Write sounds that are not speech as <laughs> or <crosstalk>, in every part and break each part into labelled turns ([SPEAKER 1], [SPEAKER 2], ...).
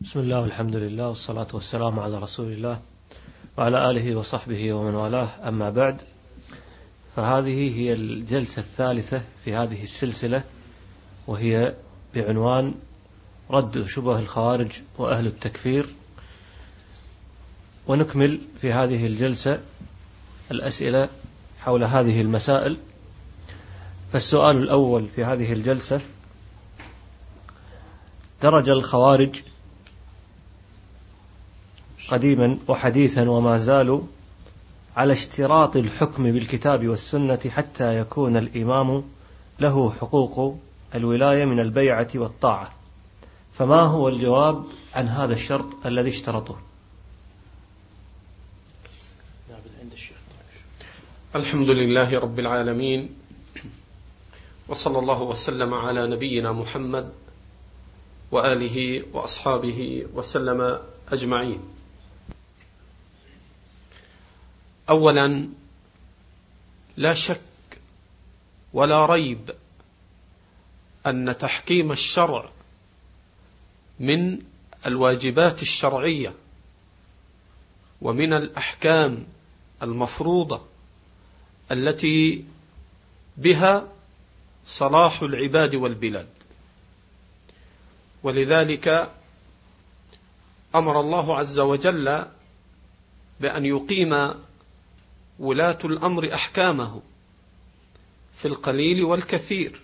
[SPEAKER 1] بسم الله والحمد لله والصلاة والسلام على رسول الله وعلى آله وصحبه ومن والاه أما بعد فهذه هي الجلسة الثالثة في هذه السلسلة وهي بعنوان رد شبه الخوارج وأهل التكفير ونكمل في هذه الجلسة الأسئلة حول هذه المسائل فالسؤال الأول في هذه الجلسة درج الخوارج قديما وحديثا وما زالوا على اشتراط الحكم بالكتاب والسنة حتى يكون الإمام له حقوق الولاية من البيعة والطاعة فما هو الجواب عن هذا الشرط الذي اشترطوه الحمد لله رب العالمين وصلى الله وسلم على نبينا محمد وآله وأصحابه وسلم أجمعين اولا لا شك ولا ريب أن تحكيم الشرع من الواجبات الشرعية ومن الأحكام المفروضة التي بها صلاح العباد والبلاد ولذلك أمر الله عز وجل بأن يقيم ولاة الأمر أحكامه في القليل والكثير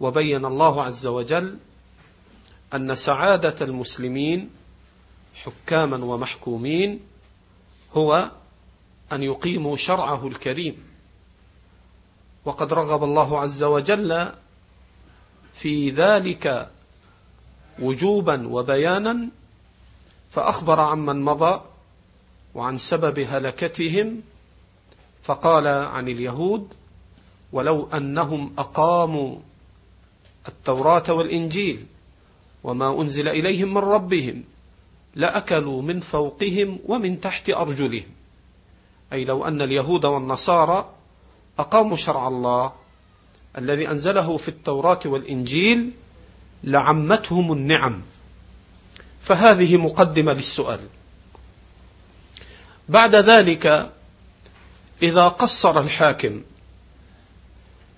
[SPEAKER 1] وبين الله عز وجل أن سعادة المسلمين حكاما ومحكومين هو أن يقيموا شرعه الكريم وقد رغب الله عز وجل في ذلك وجوبا وبيانا فأخبر عمن مضى وعن سبب هلكتهم فقال عن اليهود ولو أنهم أقاموا التوراة والإنجيل وما أنزل إليهم من ربهم لأكلوا من فوقهم ومن تحت أرجلهم أي لو أن اليهود والنصارى أقاموا شرع الله الذي أنزله في التوراة والإنجيل لعمتهم النعم فهذه مقدمة للسؤال بعد ذلك إذا قصر الحاكم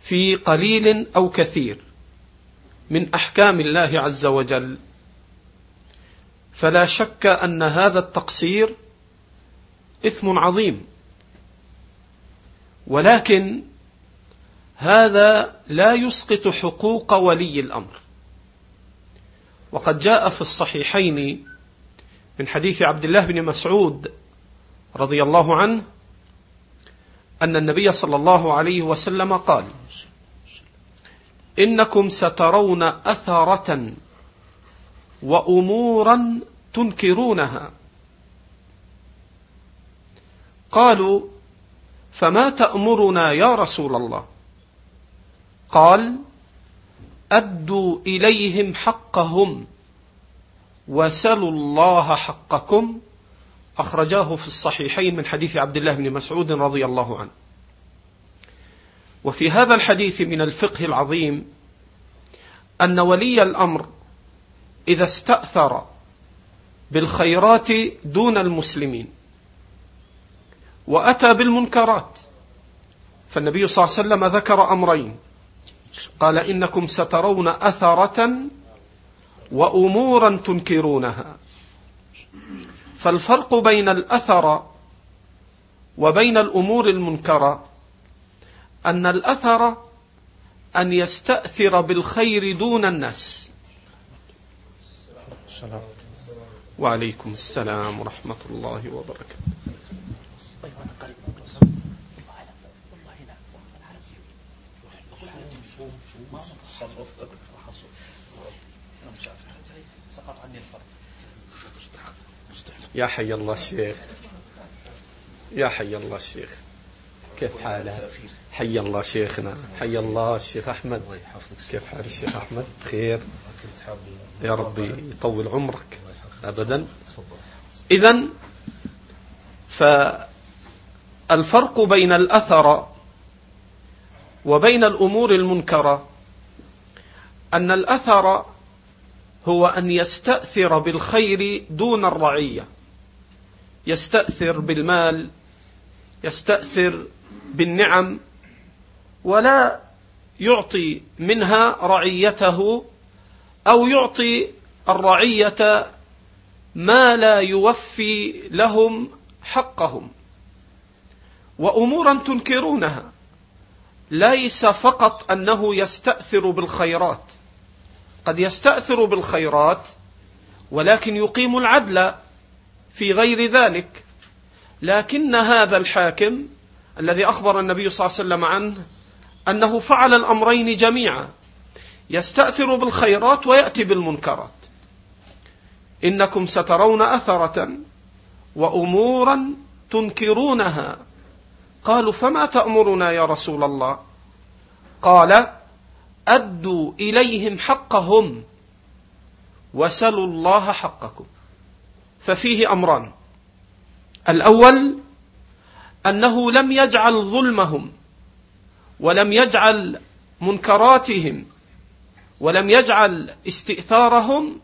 [SPEAKER 1] في قليل أو كثير من أحكام الله عز وجل فلا شك أن هذا التقصير إثم عظيم ولكن هذا لا يسقط حقوق ولي الأمر وقد جاء في الصحيحين من حديث عبد الله بن مسعود رضي الله عنه أن النبي صلى الله عليه وسلم قال إنكم سترون أثرة وأمورا تنكرونها قالوا فما تأمرنا يا رسول الله قال أدوا إليهم حقهم وسلوا الله حقكم أخرجاه في الصحيحين من حديث عبد الله بن مسعود رضي الله عنه وفي هذا الحديث من الفقه العظيم أن ولي الأمر إذا استأثر بالخيرات دون المسلمين وأتى بالمنكرات فالنبي صلى الله عليه وسلم ذكر أمرين قال إنكم سترون أثرة وأمورا تنكرونها فالفرق بين الأثر وبين الأمور المنكرة أن الأثر أن يستأثر بالخير دون الناس وعليكم السلام ورحمة الله وبركاته
[SPEAKER 2] يا حي الله الشيخ يا حي الله الشيخ كيف حاله حي الله شيخنا حي الله الشيخ أحمد كيف حال الشيخ أحمد بخير يا ربي يطول عمرك أبدا
[SPEAKER 1] إذا فالفرق بين الأثر وبين الأمور المنكرة أن الأثر هو أن يستأثر بالخير دون الرعية يستأثر بالمال يستأثر بالنعم ولا يعطي منها رعيته أو يعطي الرعية ما لا يوفي لهم حقهم وأمورا تنكرونها ليس فقط أنه يستأثر بالخيرات قد يستأثر بالخيرات ولكن يقيم العدل في غير ذلك لكن هذا الحاكم الذي أخبر النبي صلى الله عليه وسلم عنه أنه فعل الأمرين جميعا يستأثر بالخيرات ويأتي بالمنكرات إنكم سترون أثرة وأمورا تنكرونها قالوا فما تأمرنا يا رسول الله قال أدوا إليهم حقهم وسلوا الله حقكم ففيه أمران الأول أنه لم يجعل ظلمهم ولم يجعل منكراتهم ولم يجعل استئثارهم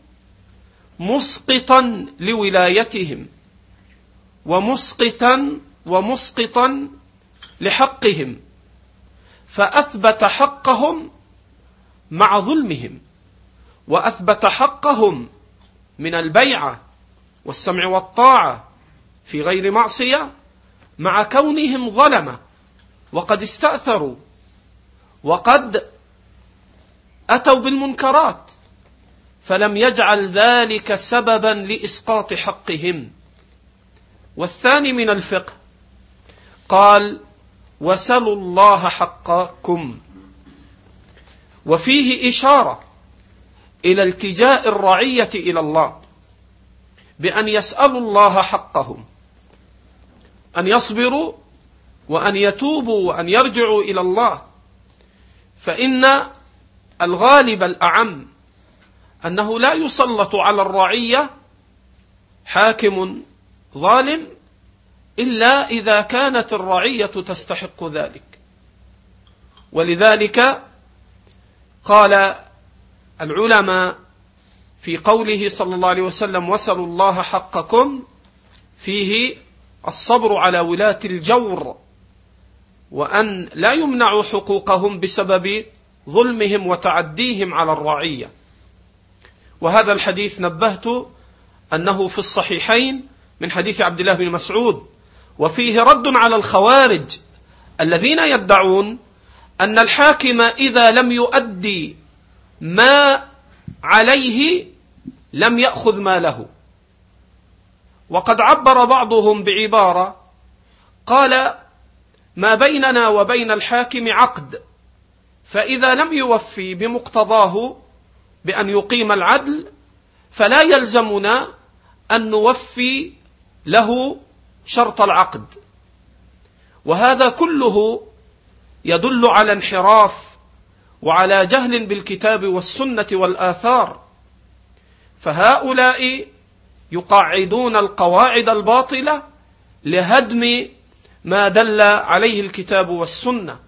[SPEAKER 1] مسقطا لولايتهم ومسقطا ومسقطا لحقهم فاثبت حقهم مع ظلمهم واثبت حقهم من البيعه والسمع والطاعة في غير معصية مع كونهم ظلمة وقد استأثروا وقد أتوا بالمنكرات فلم يجعل ذلك سببا لإسقاط حقهم والثاني من الفقه قال وسلوا الله حقكم وفيه إشارة إلى التجاء الرعية إلى الله بأن يسألوا الله حقهم أن يصبروا وأن يتوبوا وأن يرجعوا إلى الله فإن الغالب الأعم أنه لا يسلط على الرعية حاكم ظالم إلا إذا كانت الرعية تستحق ذلك ولذلك قال العلماء في قوله صلى الله عليه وسلم وسلوا الله حقكم فيه الصبر على ولاة الجور وأن لا يمنعوا حقوقهم بسبب ظلمهم وتعديهم على الرعية وهذا الحديث نبهت أنه في الصحيحين من حديث عبد الله بن مسعود وفيه رد على الخوارج الذين يدعون أن الحاكم إذا لم يؤدي ما عليه لم يأخذ ماله وقد عبر بعضهم بعبارة قال ما بيننا وبين الحاكم عقد فإذا لم يوفي بمقتضاه بأن يقيم العدل فلا يلزمنا أن نوفي له شرط العقد وهذا كله يدل على انحراف وعلى جهل بالكتاب والسنة والآثار فهؤلاء يقعدون القواعد الباطلة لهدم ما دل عليه الكتاب والسنة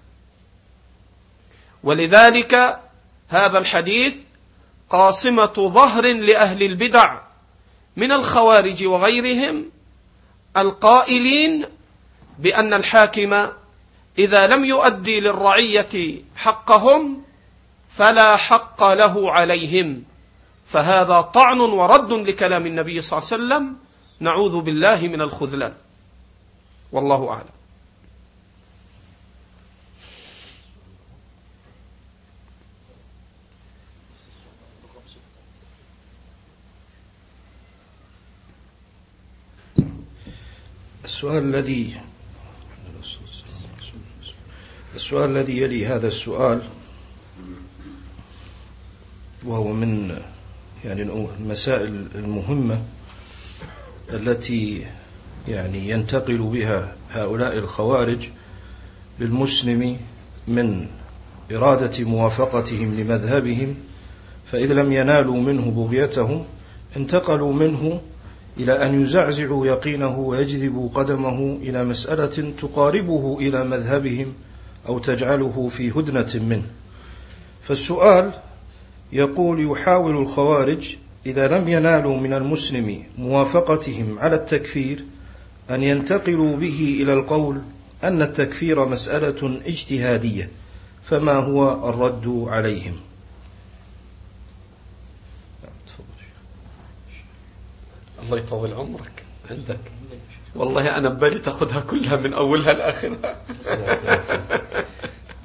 [SPEAKER 1] ولذلك هذا الحديث قاصمة ظهر لأهل البدع من الخوارج وغيرهم القائلين بأن الحاكم إذا لم يؤدي للرعية حقهم فلا حق له عليهم فهذا طعن ورد لكلام النبي صلى الله عليه وسلم نعوذ بالله من الخذلان والله أعلم
[SPEAKER 2] السؤال الذي السؤال الذي يلي هذا السؤال وهو من يعني المسائل المهمة التي يعني ينتقل بها هؤلاء الخوارج للمسلم من إرادة موافقتهم لمذهبهم فإذا لم ينالوا منه بغيتهم انتقلوا منه إلى أن يزعزعوا يقينه ويجذبوا قدمه إلى مسألة تقاربه إلى مذهبهم أو تجعله في هدنة منه فالسؤال يقول يحاول الخوارج إذا لم ينالوا من المسلم موافقتهم على التكفير أن ينتقلوا به إلى القول أن التكفير مسألة اجتهادية فما هو الرد عليهم
[SPEAKER 3] الله يطول عمرك عندك والله أنا ببالي تاخذها كلها من أولها لآخرها <laughs>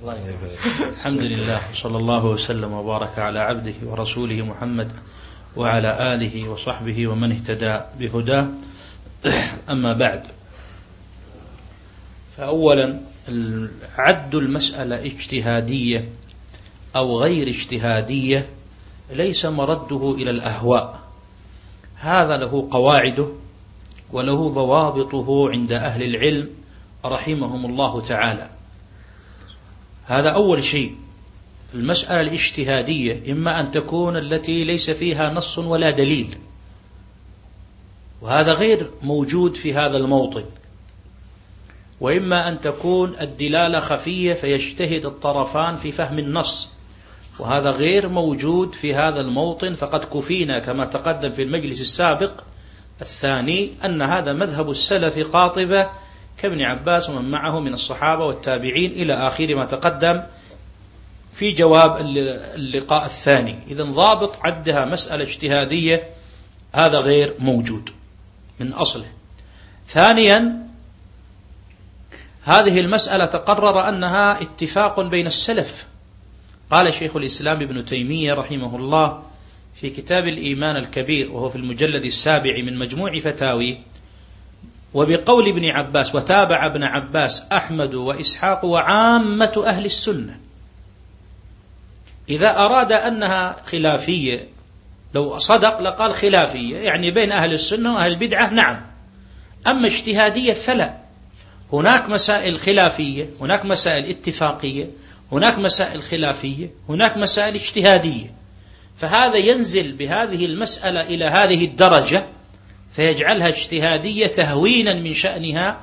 [SPEAKER 1] الحمد لله صلى الله وسلم وبارك على عبده ورسوله محمد وعلى آله وصحبه ومن اهتدى بهداه أما بعد فأولا عد المسألة اجتهادية أو غير اجتهادية ليس مرده إلى الأهواء هذا له قواعده وله ضوابطه عند أهل العلم رحمهم الله تعالى هذا أول شيء المسألة الاجتهادية إما أن تكون التي ليس فيها نص ولا دليل وهذا غير موجود في هذا الموطن وإما أن تكون الدلالة خفية فيجتهد الطرفان في فهم النص وهذا غير موجود في هذا الموطن فقد كفينا كما تقدم في المجلس السابق الثاني أن هذا مذهب السلف قاطبة كابن عباس ومن معه من الصحابة والتابعين إلى آخر ما تقدم في جواب اللقاء الثاني إذا ضابط عدها مسألة اجتهادية هذا غير موجود من أصله ثانيا هذه المسألة تقرر أنها اتفاق بين السلف قال شيخ الإسلام ابن تيمية رحمه الله في كتاب الإيمان الكبير وهو في المجلد السابع من مجموع فتاويه وبقول ابن عباس وتابع ابن عباس أحمد وإسحاق وعامة أهل السنة إذا أراد أنها خلافية لو صدق لقال خلافية يعني بين أهل السنة وأهل البدعة نعم أما اجتهادية فلا هناك مسائل خلافية هناك مسائل اتفاقية هناك مسائل خلافية هناك مسائل اجتهادية فهذا ينزل بهذه المسألة إلى هذه الدرجة فيجعلها اجتهادية تهوينا من شأنها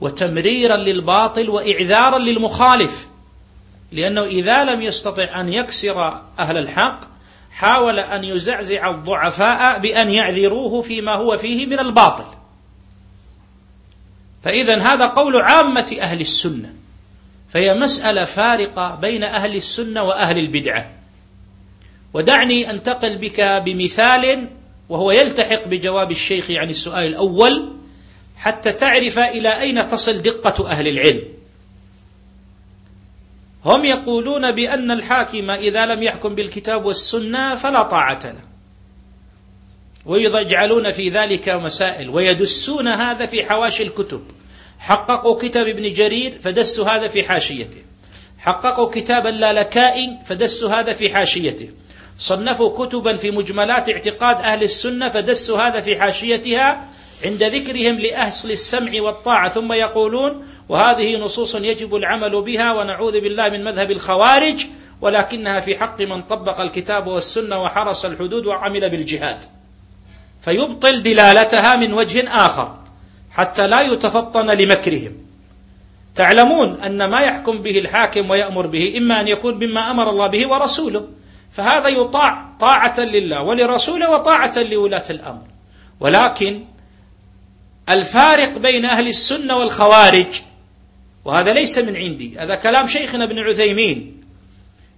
[SPEAKER 1] وتمريرا للباطل وإعذارا للمخالف لأنه إذا لم يستطع أن يكسر أهل الحق حاول أن يزعزع الضعفاء بأن يعذروه فيما هو فيه من الباطل فإذا هذا قول عامة أهل السنة فهي مسألة فارقة بين أهل السنة وأهل البدعة ودعني أنتقل بك بمثال وهو يلتحق بجواب الشيخ عن يعني السؤال الأول حتى تعرف إلى أين تصل دقة أهل العلم هم يقولون بأن الحاكم إذا لم يحكم بالكتاب والسنة فلا طاعة له ويجعلون في ذلك مسائل ويدسون هذا في حواشي الكتب حققوا كتاب ابن جرير فدسوا هذا في حاشيته حققوا كتاب اللالكائن فدسوا هذا في حاشيته صنفوا كتبا في مجملات اعتقاد أهل السنة فدسوا هذا في حاشيتها عند ذكرهم لأهل السمع والطاعة ثم يقولون وهذه نصوص يجب العمل بها ونعوذ بالله من مذهب الخوارج ولكنها في حق من طبق الكتاب والسنة وحرس الحدود وعمل بالجهاد فيبطل دلالتها من وجه آخر حتى لا يتفطن لمكرهم تعلمون أن ما يحكم به الحاكم ويأمر به إما أن يكون مما أمر الله به ورسوله فهذا يطاع طاعة لله ولرسوله وطاعة لولاة الأمر ولكن الفارق بين أهل السنة والخوارج وهذا ليس من عندي هذا كلام شيخنا ابن عثيمين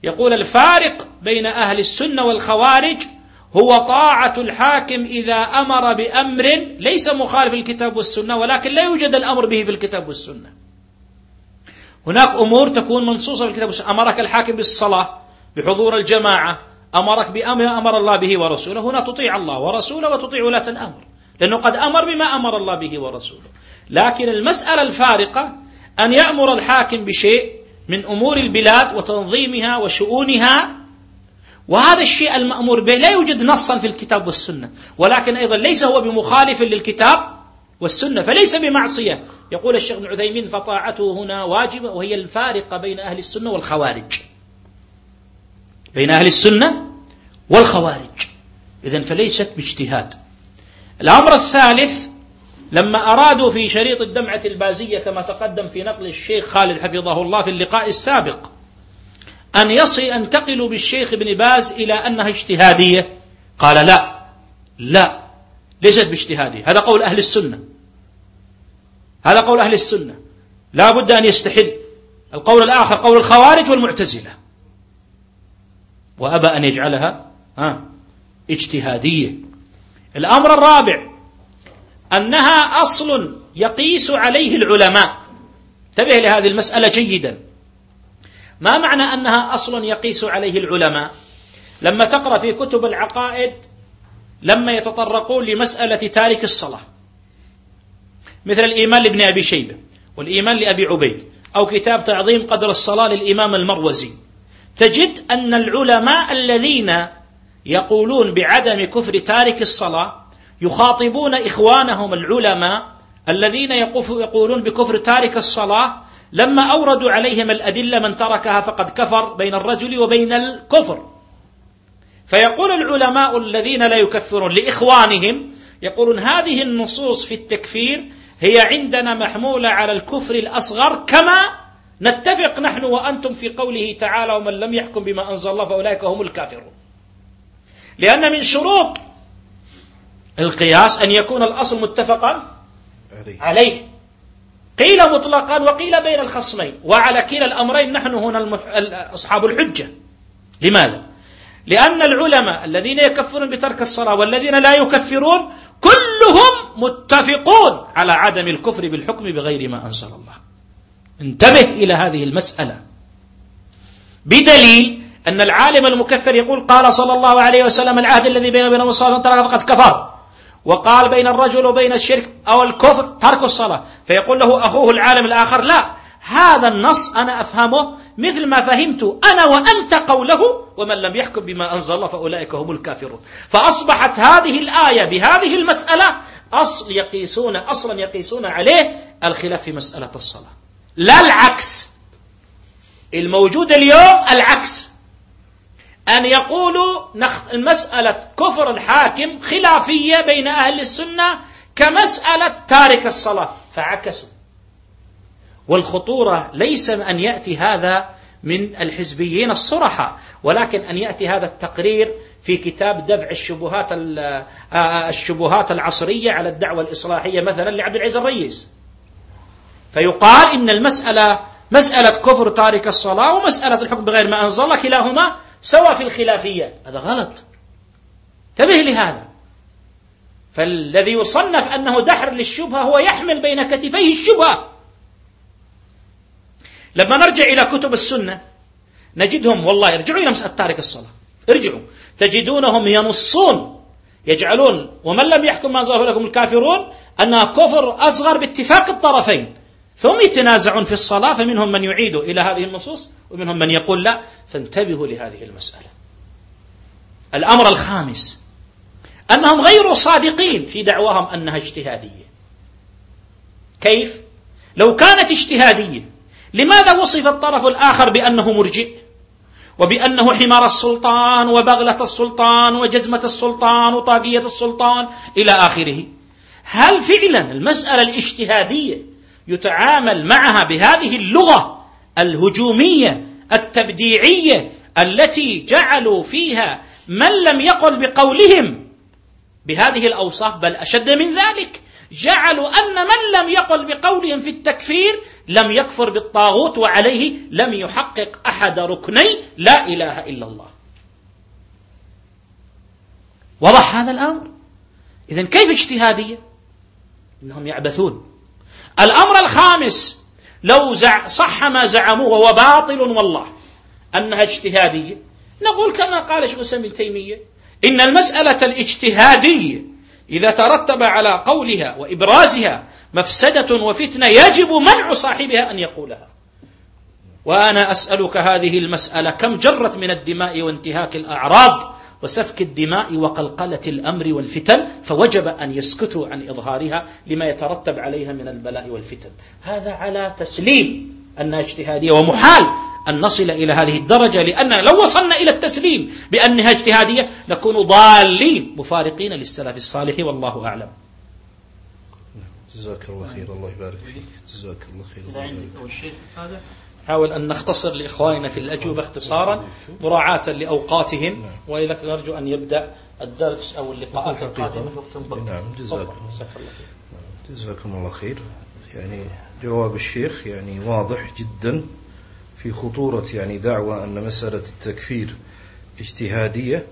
[SPEAKER 1] يقول الفارق بين أهل السنة والخوارج هو طاعة الحاكم إذا أمر بأمر ليس مخالف الكتاب والسنة ولكن لا يوجد الأمر به في الكتاب والسنة هناك أمور تكون منصوصة في الكتاب والسنة أمرك الحاكم بالصلاة بحضور الجماعة أمرك بأمر أمر الله به ورسوله هنا تطيع الله ورسوله وتطيع ولاة الأمر لأنه قد أمر بما أمر الله به ورسوله لكن المسألة الفارقة أن يأمر الحاكم بشيء من أمور البلاد وتنظيمها وشؤونها وهذا الشيء المأمور به لا يوجد نصا في الكتاب والسنة ولكن أيضا ليس هو بمخالف للكتاب والسنة فليس بمعصية يقول الشيخ ابن عثيمين فطاعته هنا واجبة وهي الفارقة بين أهل السنة والخوارج بين أهل السنة والخوارج إذا فليست باجتهاد الأمر الثالث لما أرادوا في شريط الدمعة البازية كما تقدم في نقل الشيخ خالد حفظه الله في اللقاء السابق أن يصي أنتقلوا بالشيخ ابن باز إلى أنها اجتهادية قال لا لا ليست باجتهادية هذا قول أهل السنة هذا قول أهل السنة لا بد أن يستحل القول الآخر قول الخوارج والمعتزلة وأبى أن يجعلها اجتهادية الأمر الرابع أنها أصل يقيس عليه العلماء انتبه لهذه المسألة جيدا ما معنى أنها أصل يقيس عليه العلماء لما تقرأ في كتب العقائد لما يتطرقون لمسألة تارك الصلاة مثل الإيمان لابن أبي شيبة والإيمان لأبي عبيد أو كتاب تعظيم قدر الصلاة للإمام المروزي تجد أن العلماء الذين يقولون بعدم كفر تارك الصلاة يخاطبون إخوانهم العلماء الذين يقولون بكفر تارك الصلاة لما أوردوا عليهم الأدلة من تركها فقد كفر بين الرجل وبين الكفر فيقول العلماء الذين لا يكفرون لإخوانهم يقولون هذه النصوص في التكفير هي عندنا محمولة على الكفر الأصغر كما نتفق نحن وأنتم في قوله تعالى ومن لم يحكم بما أنزل الله فأولئك هم الكافرون لأن من شروط القياس أن يكون الأصل متفقا عليه قيل مطلقا وقيل بين الخصمين وعلى كلا الأمرين نحن هنا المح... أصحاب الحجة لماذا؟ لأن العلماء الذين يكفرون بترك الصلاة والذين لا يكفرون كلهم متفقون على عدم الكفر بالحكم بغير ما أنزل الله انتبه إلى هذه المسألة بدليل أن العالم المكفر يقول قال صلى الله عليه وسلم العهد الذي بينه وبين الصلاة ترك فقد كفر وقال بين الرجل وبين الشرك أو الكفر ترك الصلاة فيقول له أخوه العالم الآخر لا هذا النص أنا أفهمه مثل ما فهمت أنا وأنت قوله ومن لم يحكم بما أنزل الله فأولئك هم الكافرون فأصبحت هذه الآية بهذه المسألة أصل يقيسون أصلا يقيسون عليه الخلاف في مسألة الصلاة لا العكس الموجود اليوم العكس أن يقولوا مسألة كفر الحاكم خلافية بين أهل السنة كمسألة تارك الصلاة فعكسوا والخطورة ليس أن يأتي هذا من الحزبيين الصرحة ولكن أن يأتي هذا التقرير في كتاب دفع الشبهات آه، آه، الشبهات العصرية على الدعوة الإصلاحية مثلا لعبد العزيز الرئيس فيقال إن المسألة مسألة كفر تارك الصلاة ومسألة الحكم بغير ما أنزل الله كلاهما سوى في الخلافية هذا غلط انتبه لهذا فالذي يصنف أنه دحر للشبهة هو يحمل بين كتفيه الشبهة لما نرجع إلى كتب السنة نجدهم والله ارجعوا إلى مسألة تارك الصلاة ارجعوا تجدونهم ينصون يجعلون ومن لم يحكم ما أنزله لكم الكافرون أنها كفر أصغر باتفاق الطرفين فهم يتنازعون في الصلاة فمنهم من يعيد إلى هذه النصوص ومنهم من يقول لا فانتبهوا لهذه المسألة الأمر الخامس أنهم غير صادقين في دعواهم أنها اجتهادية كيف؟ لو كانت اجتهادية لماذا وصف الطرف الآخر بأنه مرجئ؟ وبأنه حمار السلطان وبغلة السلطان وجزمة السلطان وطاقية السلطان إلى آخره هل فعلا المسألة الاجتهادية يتعامل معها بهذه اللغه الهجوميه التبديعيه التي جعلوا فيها من لم يقل بقولهم بهذه الاوصاف بل اشد من ذلك جعلوا ان من لم يقل بقولهم في التكفير لم يكفر بالطاغوت وعليه لم يحقق احد ركني لا اله الا الله. وضح هذا الامر؟ اذا كيف اجتهاديه؟ انهم يعبثون الأمر الخامس لو صح ما زعموه وهو باطل والله أنها اجتهادية نقول كما قال شيخ الإسلام ابن تيمية إن المسألة الاجتهادية إذا ترتب على قولها وإبرازها مفسدة وفتنة يجب منع صاحبها أن يقولها وأنا أسألك هذه المسألة كم جرت من الدماء وانتهاك الأعراض وسفك الدماء وقلقلة الأمر والفتن فوجب أن يسكتوا عن إظهارها لما يترتب عليها من البلاء والفتن هذا على تسليم أنها اجتهادية ومحال أن نصل إلى هذه الدرجة لأننا لو وصلنا إلى التسليم بأنها اجتهادية نكون ضالين مفارقين للسلف الصالح والله أعلم جزاك الله خير الله يبارك
[SPEAKER 2] فيك جزاك الله خير الله يبارك فيك. حاول أن نختصر لإخواننا في الأجوبة اختصارا مراعاة لأوقاتهم نعم. وإذا نرجو أن يبدأ الدرس أو اللقاءات القادمة نعم جزاكم جزاكم الله خير يعني جواب الشيخ يعني واضح جدا في خطورة يعني دعوة أن مسألة التكفير اجتهادية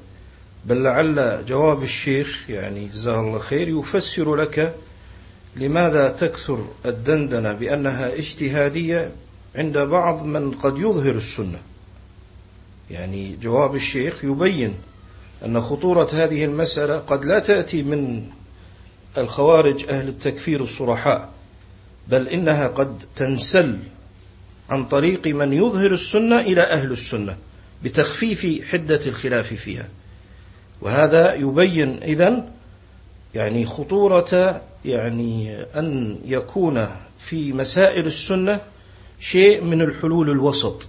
[SPEAKER 2] بل لعل جواب الشيخ يعني جزاه الله خير يفسر لك لماذا تكثر الدندنة بأنها اجتهادية عند بعض من قد يظهر السنة يعني جواب الشيخ يبين أن خطورة هذه المسألة قد لا تأتي من الخوارج أهل التكفير الصرحاء بل إنها قد تنسل عن طريق من يظهر السنة إلى أهل السنة بتخفيف حدة الخلاف فيها وهذا يبين إذن يعني خطورة يعني أن يكون في مسائل السنة شيء من الحلول الوسط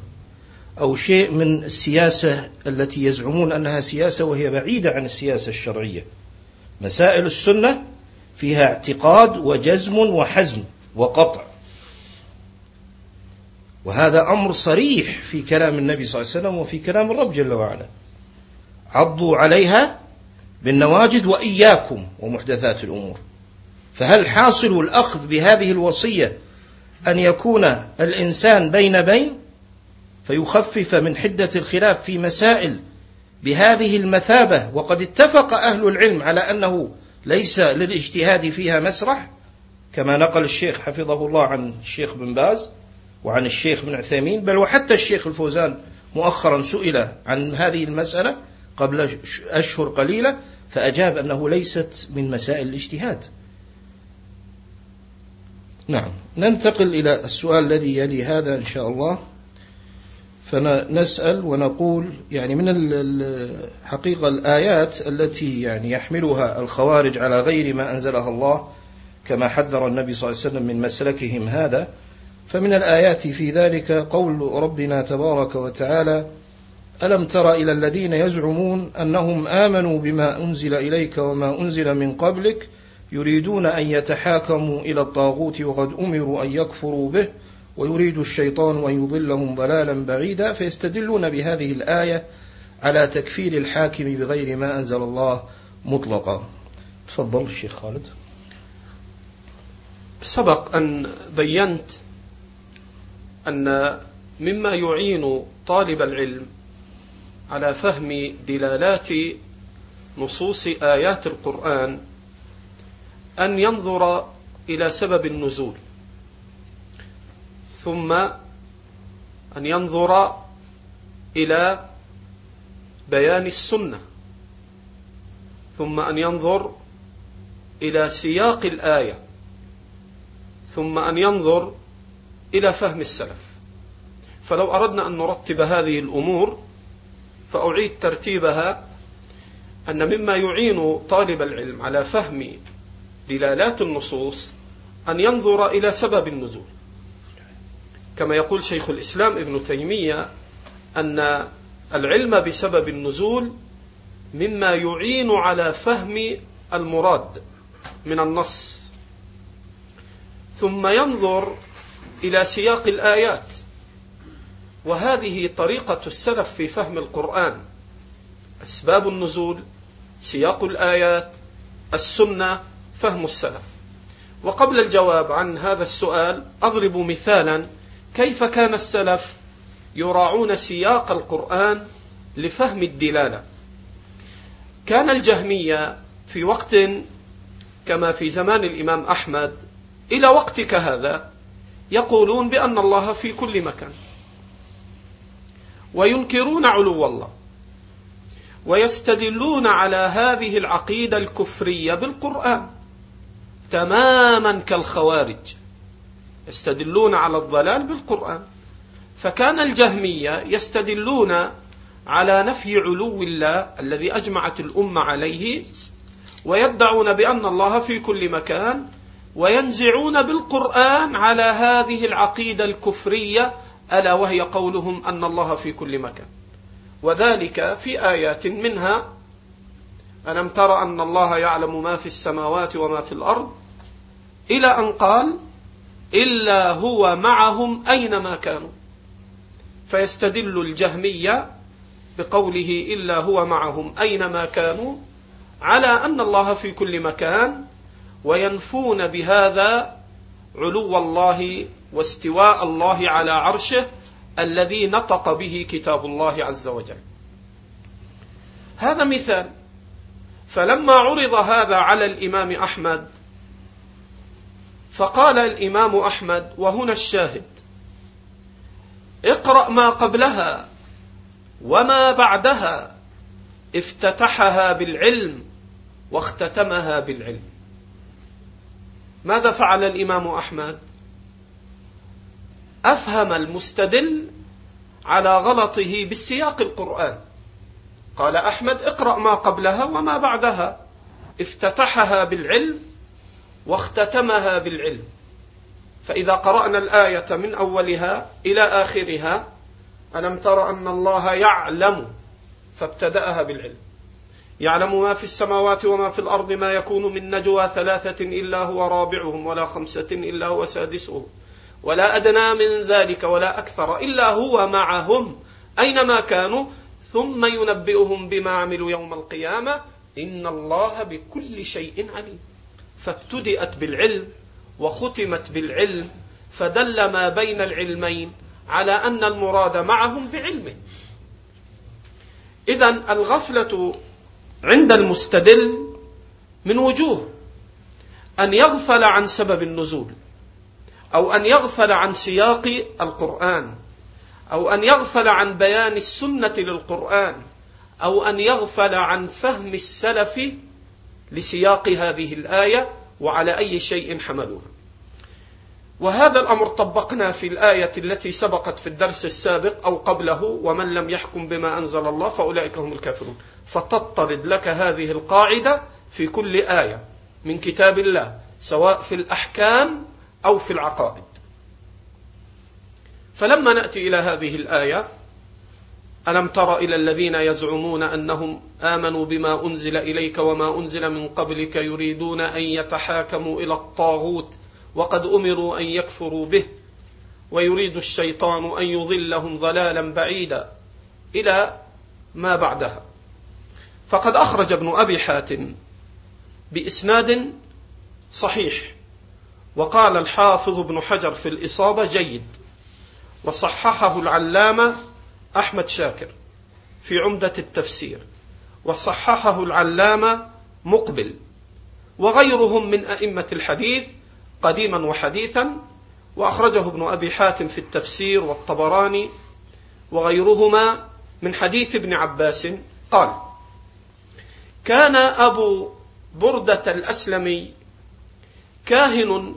[SPEAKER 2] أو شيء من السياسة التي يزعمون أنها سياسة وهي بعيدة عن السياسة الشرعية مسائل السنة فيها اعتقاد وجزم وحزم وقطع وهذا أمر صريح في كلام النبي صلى الله عليه وسلم وفي كلام الرب جل وعلا عضوا عليها بالنواجد وإياكم ومحدثات الأمور فهل حاصل الأخذ بهذه الوصية أن يكون الإنسان بين بين فيخفف من حدة الخلاف في مسائل بهذه المثابة وقد اتفق أهل العلم على أنه ليس للاجتهاد فيها مسرح كما نقل الشيخ حفظه الله عن الشيخ بن باز وعن الشيخ بن عثيمين بل وحتى الشيخ الفوزان مؤخرا سئل عن هذه المسألة قبل أشهر قليلة فأجاب أنه ليست من مسائل الاجتهاد نعم ننتقل إلى السؤال الذي يلي هذا إن شاء الله فنسأل ونقول يعني من الحقيقة الآيات التي يعني يحملها الخوارج على غير ما أنزلها الله كما حذر النبي صلى الله عليه وسلم من مسلكهم هذا فمن الآيات في ذلك قول ربنا تبارك وتعالى ألم تر إلى الذين يزعمون أنهم آمنوا بما أنزل إليك وما أنزل من قبلك ؟ يريدون أن يتحاكموا إلى الطاغوت وقد أمروا أن يكفروا به ويريد الشيطان أن يضلهم ضلالا بعيدا فيستدلون بهذه الآية على تكفير الحاكم بغير ما أنزل الله مطلقا تفضل الشيخ خالد
[SPEAKER 4] سبق أن بينت أن مما يعين طالب العلم على فهم دلالات نصوص آيات القرآن أن ينظر إلى سبب النزول ثم أن ينظر إلى بيان السنة ثم أن ينظر إلى سياق الآية ثم أن ينظر إلى فهم السلف فلو أردنا أن نرتب هذه الأمور فأعيد ترتيبها أن مما يعين طالب العلم على فهم دلالات النصوص أن ينظر إلى سبب النزول كما يقول شيخ الإسلام ابن تيمية أن العلم بسبب النزول مما يعين على فهم المراد من النص ثم ينظر إلى سياق الآيات وهذه طريقة السلف في فهم القرآن أسباب النزول سياق الآيات السنة فهم السلف وقبل الجواب عن هذا السؤال أضرب مثالا كيف كان السلف يراعون سياق القرآن لفهم الدلالة كان الجهمية في وقت كما في زمان الإمام أحمد إلى وقتك هذا يقولون بأن الله في كل مكان وينكرون علو الله ويستدلون على هذه العقيدة الكفرية بالقرآن تماما كالخوارج يستدلون على الضلال بالقرآن فكان الجهمية يستدلون على نفي علو الله الذي أجمعت الأمة عليه ويدعون بأن الله في كل مكان وينزعون بالقرآن على هذه العقيدة الكفرية ألا وهي قولهم أن الله في كل مكان وذلك في آيات منها ألم تر أن الله يعلم ما في السماوات وما في الأرض إلى أن قال إلا هو معهم أينما كانوا فيستدل الجهمية بقوله إلا هو معهم أينما كانوا على أن الله في كل مكان وينفون بهذا علو الله واستواء الله على عرشه الذي نطق به كتاب الله عز وجل هذا مثال فلما عرض هذا على الإمام أحمد فقال الإمام أحمد وهنا الشاهد اقرأ ما قبلها وما بعدها افتتحها بالعلم واختتمها بالعلم ماذا فعل الإمام أحمد أفهم المستدل على غلطه بالسياق القرآن قال أحمد اقرأ ما قبلها وما بعدها افتتحها بالعلم واختتمها بالعلم فإذا قرأنا الآية من أولها إلى آخرها ألم تر أن الله يعلم فابتدأها بالعلم يعلم ما في السماوات وما في الأرض ما يكون من نجوى ثلاثة إلا هو رابعهم ولا خمسة إلا هو سادسهم ولا أدنى من ذلك ولا أكثر إلا هو معهم أينما كانوا ثم ينبئهم بما عملوا يوم القيامة إن الله بكل شيء عليم فابتدأت بالعلم وختمت بالعلم فدل ما بين العلمين على أن المراد معهم بعلمه إذا الغفلة عند المستدل من وجوه أن يغفل عن سبب النزول أو أن يغفل عن سياق القرآن أو أن يغفل عن بيان السنة للقرآن أو أن يغفل عن فهم السلف لسياق هذه الآية وعلى أي شيء حملوها وهذا الأمر طبقنا في الآية التي سبقت في الدرس السابق أو قبله ومن لم يحكم بما أنزل الله فأولئك هم الكافرون فتطرد لك هذه القاعدة في كل آية من كتاب الله سواء في الأحكام أو في العقائد فلما نأتي إلى هذه الآية ألم تر إلى الذين يزعمون أنهم آمنوا بما أنزل إليك وما أنزل من قبلك يريدون أن يتحاكموا إلى الطاغوت وقد أمروا أن يكفروا به ويريد الشيطان أن يضلهم ضلالا بعيدا إلى ما بعدها فقد أخرج ابن أبي حاتم بإسناد صحيح وقال الحافظ ابن حجر في الإصابة جيد وصححه العلامة أحمد شاكر في عمدة التفسير وصححه العلامة مقبل وغيرهم من أئمة الحديث قديما وحديثا وأخرجه ابن أبي حاتم في التفسير والطبراني وغيرهما من حديث ابن عباس قال كان أبو بردة الأسلمي كاهن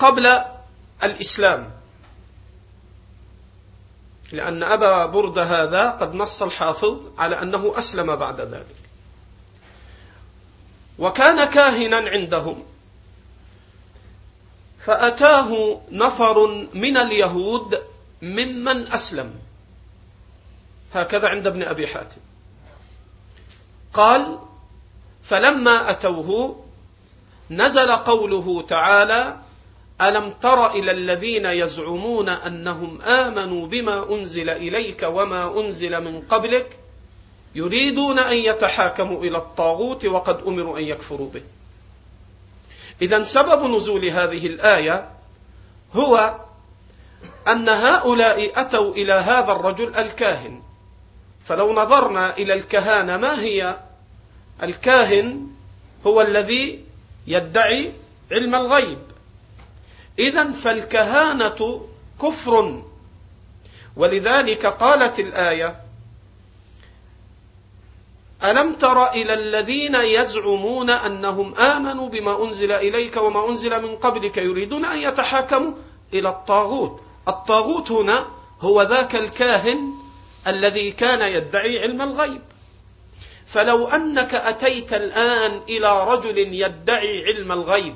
[SPEAKER 4] قبل الإسلام لأن أبا برد هذا قد نص الحافظ على أنه أسلم بعد ذلك وكان كاهنا عندهم فأتاه نفر من اليهود ممن أسلم هكذا عند ابن أبي حاتم قال فلما أتوه نزل قوله تعالى ألم تر إلى الذين يزعمون أنهم آمنوا بما أنزل إليك وما أنزل من قبلك يريدون أن يتحاكموا إلى الطاغوت وقد أمروا أن يكفروا به إذا سبب نزول هذه الآية هو أن هؤلاء أتوا إلى هذا الرجل الكاهن فلو نظرنا إلى الكهانة ما هي الكاهن هو الذي يدعي علم الغيب إذا فالكهانة كفر ولذلك قالت الآية ألم تر إلى الذين يزعمون أنهم آمنوا بما أنزل إليك وما أنزل من قبلك يريدون أن يتحاكموا إلى الطاغوت الطاغوت هنا هو ذاك الكاهن الذي كان يدعي علم الغيب فلو أنك أتيت الآن إلى رجل يدعي علم الغيب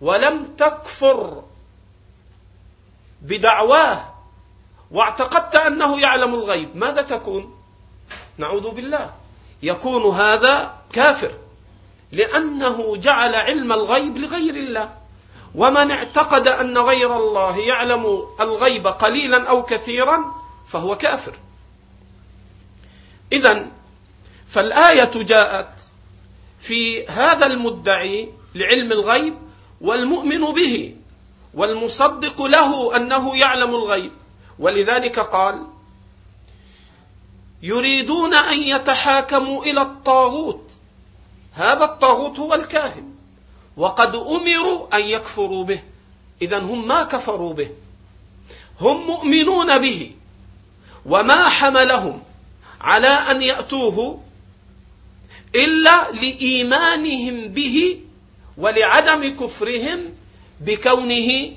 [SPEAKER 4] ولم تكفر بدعواه واعتقدت انه يعلم الغيب ماذا تكون نعوذ بالله يكون هذا كافر لانه جعل علم الغيب لغير الله ومن اعتقد ان غير الله يعلم الغيب قليلا او كثيرا فهو كافر اذا فالايه جاءت في هذا المدعي لعلم الغيب والمؤمن به والمصدق له انه يعلم الغيب ولذلك قال يريدون ان يتحاكموا الى الطاغوت هذا الطاغوت هو الكاهن وقد امروا ان يكفروا به اذا هم ما كفروا به هم مؤمنون به وما حملهم على ان ياتوه الا لايمانهم به ولعدم كفرهم بكونه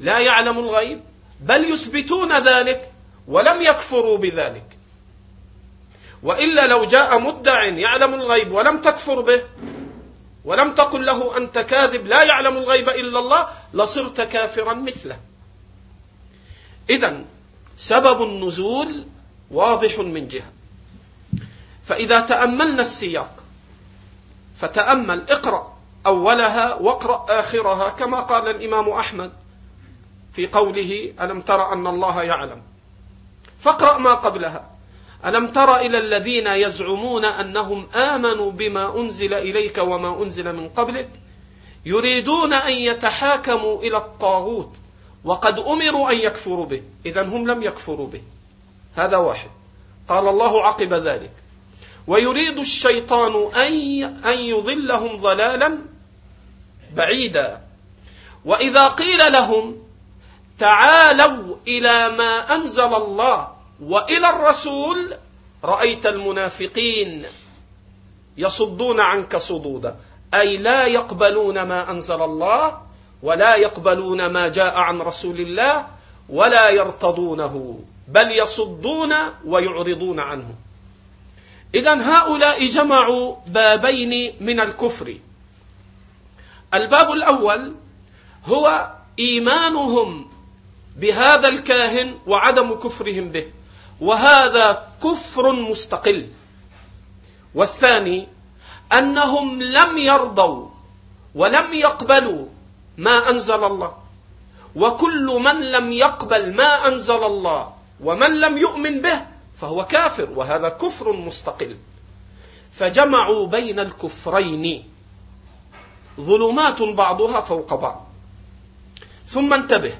[SPEAKER 4] لا يعلم الغيب بل يثبتون ذلك ولم يكفروا بذلك والا لو جاء مدع يعلم الغيب ولم تكفر به ولم تقل له انت كاذب لا يعلم الغيب الا الله لصرت كافرا مثله اذا سبب النزول واضح من جهه فاذا تاملنا السياق فتامل اقرا أولها واقرأ آخرها كما قال الإمام أحمد في قوله ألم تر أن الله يعلم فاقرأ ما قبلها ألم تر إلى الذين يزعمون أنهم آمنوا بما أنزل إليك وما أنزل من قبلك يريدون أن يتحاكموا إلى الطاغوت وقد أمروا أن يكفروا به إذا هم لم يكفروا به هذا واحد قال الله عقب ذلك ويريد الشيطان أن أن يضلهم ضلالا بعيدا واذا قيل لهم تعالوا الى ما انزل الله والى الرسول رايت المنافقين يصدون عنك صدودا اي لا يقبلون ما انزل الله ولا يقبلون ما جاء عن رسول الله ولا يرتضونه بل يصدون ويعرضون عنه اذا هؤلاء جمعوا بابين من الكفر الباب الأول هو إيمانهم بهذا الكاهن وعدم كفرهم به وهذا كفر مستقل والثاني أنهم لم يرضوا ولم يقبلوا ما أنزل الله وكل من لم يقبل ما أنزل الله ومن لم يؤمن به فهو كافر وهذا كفر مستقل فجمعوا بين الكفرين ظلمات بعضها فوق بعض ثم انتبه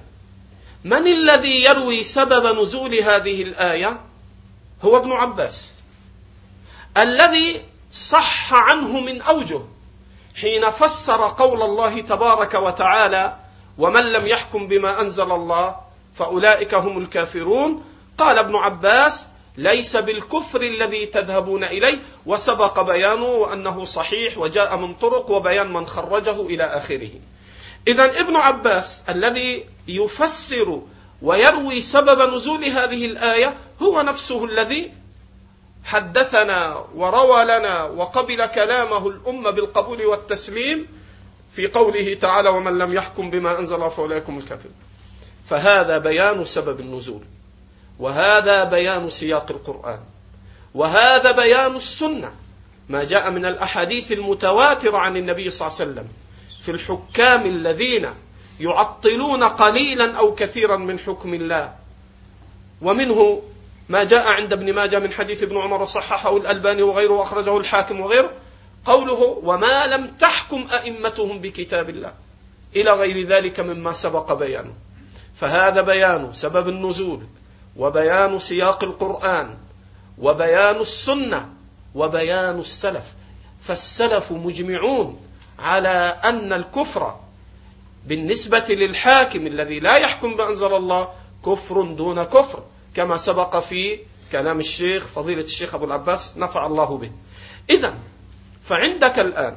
[SPEAKER 4] من الذي يروي سبب نزول هذه الايه هو ابن عباس الذي صح عنه من اوجه حين فسر قول الله تبارك وتعالى ومن لم يحكم بما انزل الله فاولئك هم الكافرون قال ابن عباس ليس بالكفر الذي تذهبون اليه وسبق بيانه انه صحيح وجاء من طرق وبيان من خرجه الى اخره. اذا ابن عباس الذي يفسر ويروي سبب نزول هذه الايه هو نفسه الذي حدثنا وروى لنا وقبل كلامه الامه بالقبول والتسليم في قوله تعالى ومن لم يحكم بما انزل الله فاولئك هم الكافرون. فهذا بيان سبب النزول. وهذا بيان سياق القرآن وهذا بيان السنة ما جاء من الأحاديث المتواترة عن النبي صلى الله عليه وسلم في الحكام الذين يعطلون قليلا أو كثيرا من حكم الله ومنه ما جاء عند ابن ماجه من حديث ابن عمر صححه الألباني وغيره وأخرجه الحاكم وغيره قوله وما لم تحكم أئمتهم بكتاب الله إلى غير ذلك مما سبق بيانه فهذا بيان سبب النزول وبيان سياق القرآن وبيان السنة وبيان السلف فالسلف مجمعون على أن الكفر بالنسبة للحاكم الذي لا يحكم بأنزل الله كفر دون كفر كما سبق في كلام الشيخ فضيلة الشيخ أبو العباس نفع الله به إذا فعندك الآن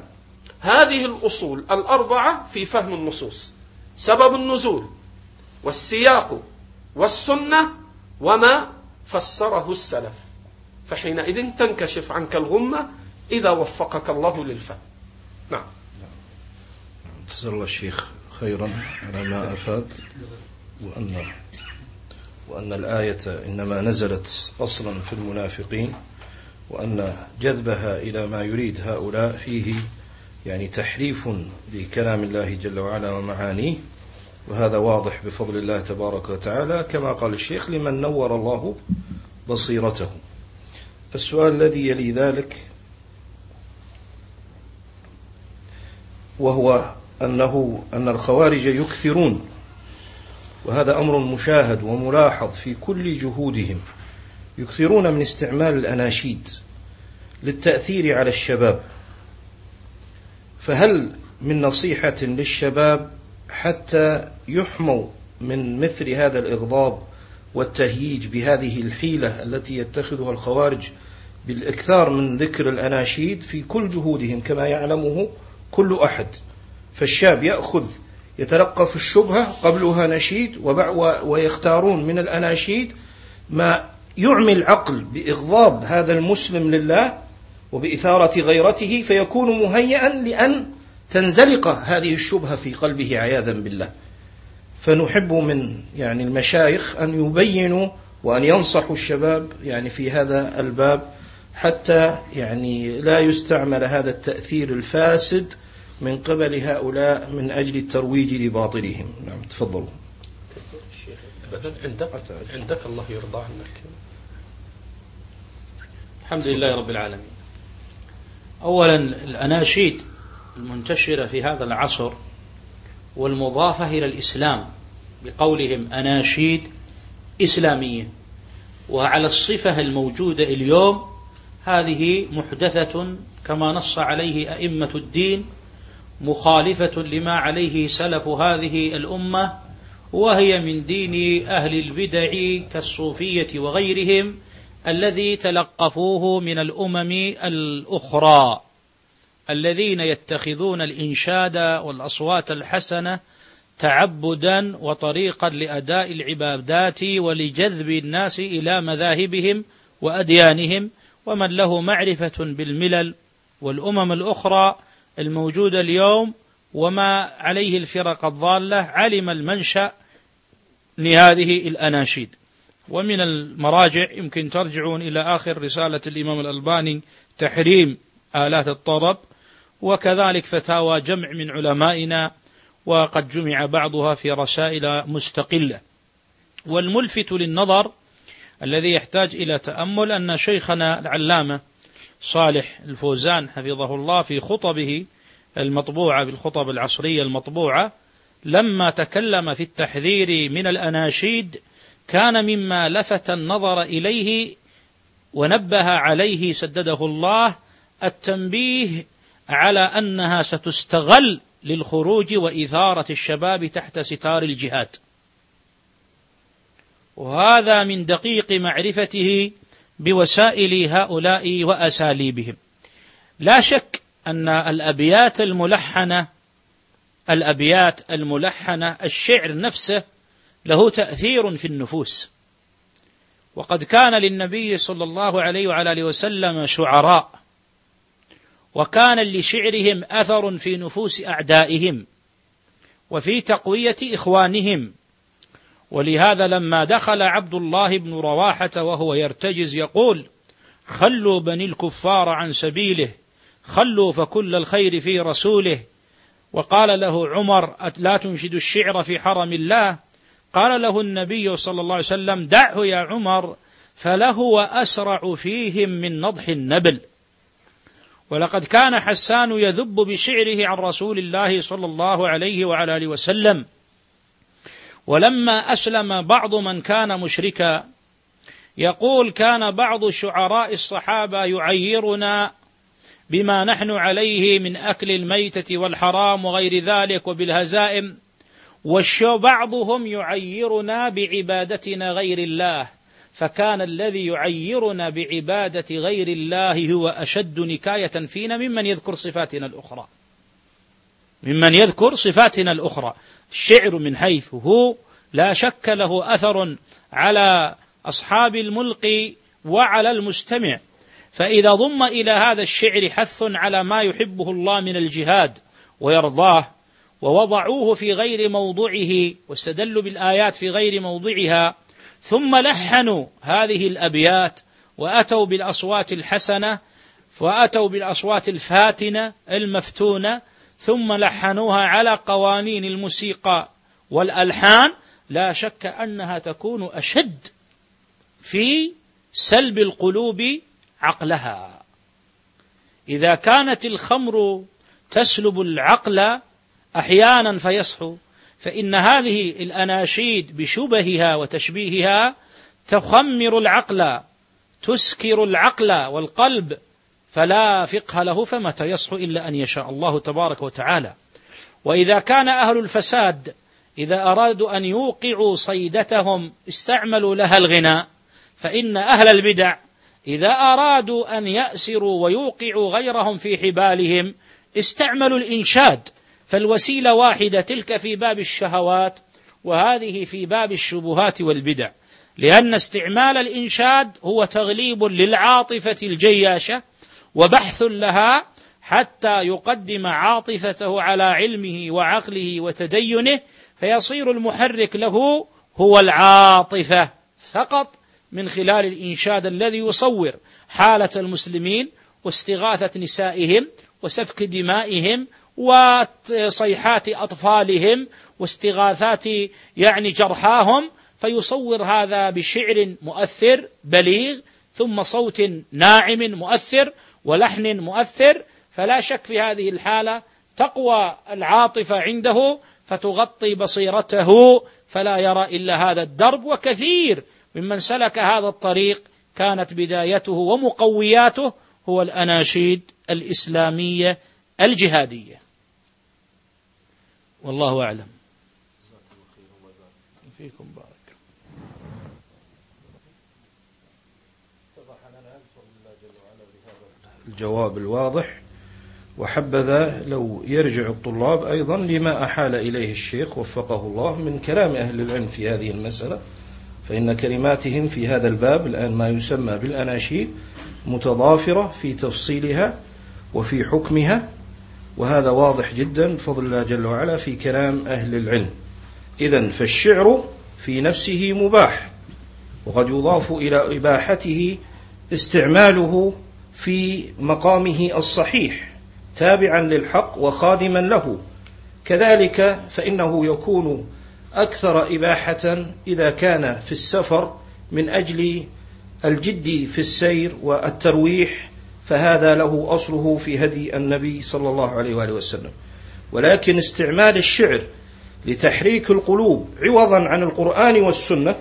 [SPEAKER 4] هذه الأصول الأربعة في فهم النصوص سبب النزول والسياق والسنة وما فسره السلف فحينئذ تنكشف عنك الغمة إذا وفقك الله للفهم
[SPEAKER 2] نعم تسأل الله الشيخ خيرا على ما أفاد وأن وأن الآية إنما نزلت أصلا في المنافقين وأن جذبها إلى ما يريد هؤلاء فيه يعني تحريف لكلام الله جل وعلا ومعانيه وهذا واضح بفضل الله تبارك وتعالى كما قال الشيخ لمن نور الله بصيرته السؤال الذي يلي ذلك وهو أنه أن الخوارج يكثرون وهذا أمر مشاهد وملاحظ في كل جهودهم يكثرون من استعمال الأناشيد للتأثير على الشباب فهل من نصيحة للشباب حتى يحموا من مثل هذا الإغضاب والتهييج بهذه الحيلة التي يتخذها الخوارج بالإكثار من ذكر الأناشيد في كل جهودهم كما يعلمه كل أحد فالشاب يأخذ يتلقف الشبهة قبلها نشيد ويختارون من الأناشيد ما يعمي العقل بإغضاب هذا المسلم لله وبإثارة غيرته فيكون مهيئا لأن تنزلق هذه الشبهة في قلبه عياذا بالله فنحب من يعني المشايخ أن يبينوا وأن ينصحوا الشباب يعني في هذا الباب حتى يعني لا يستعمل هذا التأثير الفاسد من قبل هؤلاء من أجل الترويج لباطلهم نعم تفضلوا عندك عندك الله يرضى عنك
[SPEAKER 5] الحمد لله رب العالمين أولا الأناشيد المنتشرة في هذا العصر والمضافة إلى الإسلام بقولهم أناشيد إسلامية وعلى الصفة الموجودة اليوم هذه محدثة كما نص عليه أئمة الدين مخالفة لما عليه سلف هذه الأمة وهي من دين أهل البدع كالصوفية وغيرهم الذي تلقفوه من الأمم الأخرى الذين يتخذون الإنشاد والأصوات الحسنة تعبدا وطريقا لأداء العبادات ولجذب الناس إلى مذاهبهم وأديانهم ومن له معرفة بالملل والأمم الأخرى الموجودة اليوم وما عليه الفرق الضالة علم المنشأ لهذه الأناشيد ومن المراجع يمكن ترجعون إلى آخر رسالة الإمام الألباني تحريم آلات الطرب وكذلك فتاوى جمع من علمائنا وقد جمع بعضها في رسائل مستقلة والملفت للنظر الذي يحتاج إلى تأمل أن شيخنا العلامة صالح الفوزان حفظه الله في خطبه المطبوعة بالخطب العصرية المطبوعة لما تكلم في التحذير من الأناشيد كان مما لفت النظر إليه ونبه عليه سدده الله التنبيه على أنها ستستغل للخروج وإثارة الشباب تحت ستار الجهاد وهذا من دقيق معرفته بوسائل هؤلاء وأساليبهم لا شك أن الأبيات الملحنة الأبيات الملحنة الشعر نفسه له تأثير في النفوس وقد كان للنبي صلى الله عليه وعلى اله وسلم شعراء وكان لشعرهم اثر في نفوس اعدائهم وفي تقويه اخوانهم ولهذا لما دخل عبد الله بن رواحه وهو يرتجز يقول خلوا بني الكفار عن سبيله خلوا فكل الخير في رسوله وقال له عمر لا تنشد الشعر في حرم الله قال له النبي صلى الله عليه وسلم دعه يا عمر فلهو اسرع فيهم من نضح النبل ولقد كان حسان يذب بشعره عن رسول الله صلى الله عليه وعلى اله وسلم ولما اسلم بعض من كان مشركا يقول كان بعض شعراء الصحابه يعيرنا بما نحن عليه من اكل الميته والحرام وغير ذلك وبالهزائم وبعضهم يعيرنا بعبادتنا غير الله فكان الذي يعيرنا بعبادة غير الله هو أشد نكاية فينا ممن يذكر صفاتنا الأخرى ممن يذكر صفاتنا الأخرى الشعر من حيث هو لا شك له أثر على أصحاب الملقي وعلى المستمع فإذا ضم إلى هذا الشعر حث على ما يحبه الله من الجهاد ويرضاه ووضعوه في غير موضعه واستدلوا بالآيات في غير موضعها ثم لحنوا هذه الابيات واتوا بالاصوات الحسنه واتوا بالاصوات الفاتنه المفتونه ثم لحنوها على قوانين الموسيقى والالحان لا شك انها تكون اشد في سلب القلوب عقلها اذا كانت الخمر تسلب العقل احيانا فيصحو فإن هذه الأناشيد بشبهها وتشبيهها تخمر العقل تسكر العقل والقلب فلا فقه له فمتى يصح إلا أن يشاء الله تبارك وتعالى وإذا كان أهل الفساد إذا أرادوا أن يوقعوا صيدتهم استعملوا لها الغناء فإن أهل البدع إذا أرادوا أن يأسروا ويوقعوا غيرهم في حبالهم استعملوا الإنشاد فالوسيلة واحدة تلك في باب الشهوات وهذه في باب الشبهات والبدع لأن استعمال الإنشاد هو تغليب للعاطفة الجياشة وبحث لها حتى يقدم عاطفته على علمه وعقله وتدينه فيصير المحرك له هو العاطفة فقط من خلال الإنشاد الذي يصور حالة المسلمين واستغاثة نسائهم وسفك دمائهم وصيحات أطفالهم واستغاثات يعني جرحاهم فيصور هذا بشعر مؤثر بليغ ثم صوت ناعم مؤثر ولحن مؤثر فلا شك في هذه الحالة تقوى العاطفة عنده فتغطي بصيرته فلا يرى إلا هذا الدرب وكثير ممن سلك هذا الطريق كانت بدايته ومقوياته هو الأناشيد الإسلامية الجهادية والله أعلم فيكم بارك
[SPEAKER 2] الجواب الواضح وحبذا لو يرجع الطلاب أيضا لما أحال إليه الشيخ وفقه الله من كلام أهل العلم في هذه المسألة فإن كلماتهم في هذا الباب الآن ما يسمى بالأناشيد متضافرة في تفصيلها وفي حكمها وهذا واضح جدا بفضل الله جل وعلا في كلام أهل العلم إذا فالشعر في نفسه مباح وقد يضاف إلى إباحته استعماله في مقامه الصحيح تابعا للحق وخادما له كذلك فإنه يكون أكثر إباحة إذا كان في السفر من أجل الجد في السير والترويح فهذا له أصله في هدي النبي صلى الله عليه وآله وسلم ولكن استعمال الشعر لتحريك القلوب عوضا عن القرآن والسنة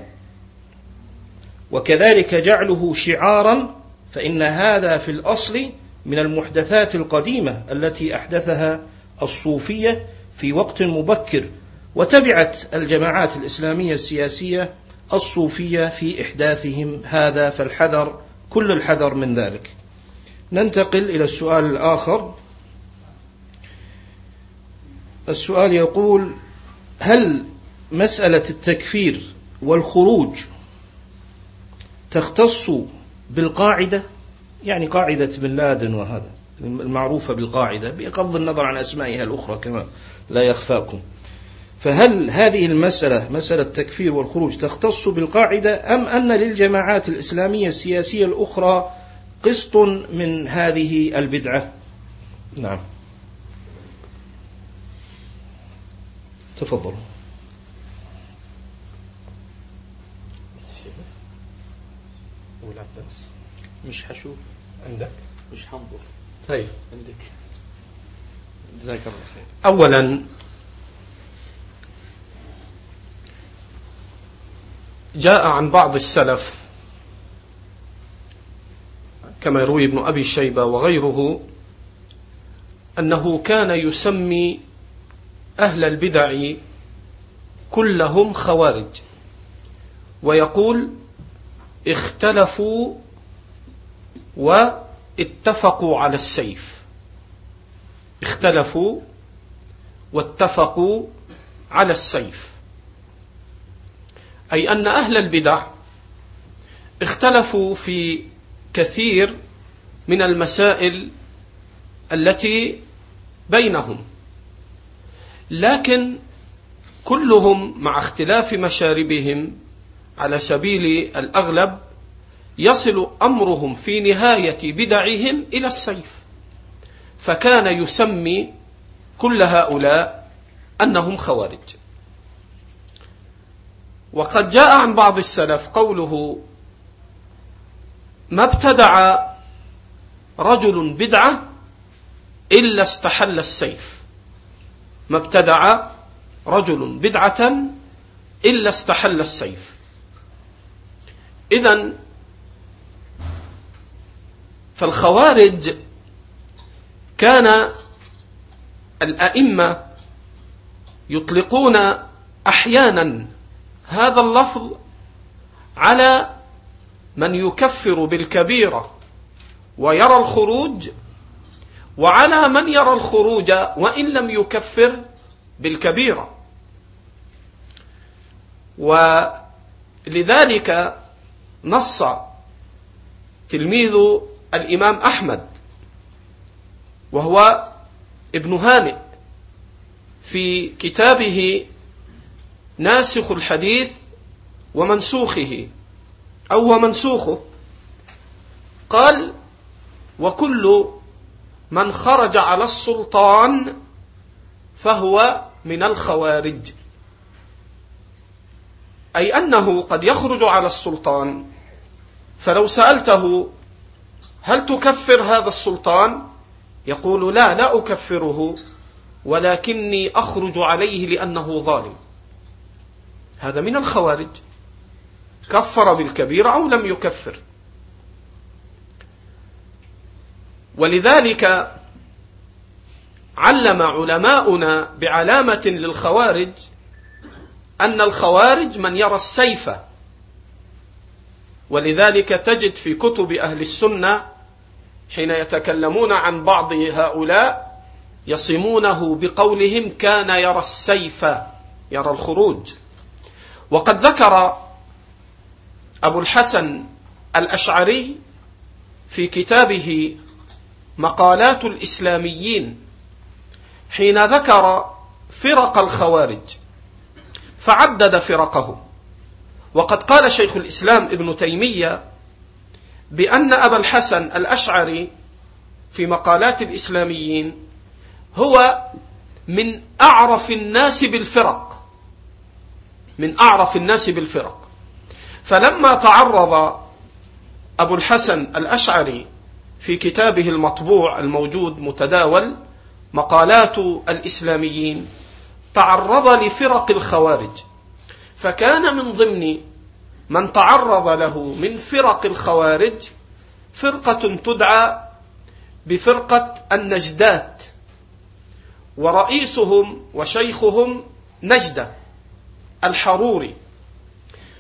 [SPEAKER 2] وكذلك جعله شعارا فإن هذا في الأصل من المحدثات القديمة التي أحدثها الصوفية في وقت مبكر وتبعت الجماعات الإسلامية السياسية الصوفية في إحداثهم هذا فالحذر كل الحذر من ذلك ننتقل إلى السؤال الآخر السؤال يقول هل مسألة التكفير والخروج تختص بالقاعدة يعني قاعدة بن لادن وهذا المعروفة بالقاعدة بغض النظر عن أسمائها الأخرى كما لا يخفاكم فهل هذه المسألة مسألة التكفير والخروج تختص بالقاعدة أم أن للجماعات الإسلامية السياسية الأخرى قسط من هذه البدعة نعم تفضل ولا بأس
[SPEAKER 4] مش هشوف عندك مش هنظر طيب عندك جزاك الله خير أولا جاء عن بعض السلف كما يروي ابن أبي شيبة وغيره أنه كان يسمي أهل البدع كلهم خوارج ويقول اختلفوا واتفقوا على السيف اختلفوا واتفقوا على السيف أي أن أهل البدع اختلفوا في كثير من المسائل التي بينهم لكن كلهم مع اختلاف مشاربهم على سبيل الاغلب يصل امرهم في نهايه بدعهم الى السيف فكان يسمي كل هؤلاء انهم خوارج وقد جاء عن بعض السلف قوله ما ابتدع رجل بدعة إلا استحل السيف ما ابتدع رجل بدعة إلا استحل السيف إذا فالخوارج كان الأئمة يطلقون أحيانا هذا اللفظ على من يكفر بالكبيرة ويرى الخروج وعلى من يرى الخروج وإن لم يكفر بالكبيرة ولذلك نص تلميذ الإمام أحمد وهو ابن هانئ في كتابه ناسخ الحديث ومنسوخه أو هو منسوخه قال وكل من خرج على السلطان فهو من الخوارج أي أنه قد يخرج على السلطان فلو سألته هل تكفر هذا السلطان يقول لا لا أكفره ولكني أخرج عليه لأنه ظالم هذا من الخوارج كفر بالكبيرة أو لم يكفر ولذلك علم علماؤنا بعلامة للخوارج أن الخوارج من يرى السيف ولذلك تجد في كتب أهل السنة حين يتكلمون عن بعض هؤلاء يصمونه بقولهم كان يرى السيف يرى الخروج وقد ذكر أبو الحسن الأشعري في كتابه مقالات الإسلاميين حين ذكر فرق الخوارج فعدد فرقه وقد قال شيخ الإسلام ابن تيمية بأن أبا الحسن الأشعري في مقالات الإسلاميين هو من أعرف الناس بالفرق من أعرف الناس بالفرق فلما تعرض أبو الحسن الأشعري في كتابه المطبوع الموجود متداول مقالات الإسلاميين تعرض لفرق الخوارج فكان من ضمن من تعرض له من فرق الخوارج فرقة تدعى بفرقة النجدات ورئيسهم وشيخهم نجدة الحروري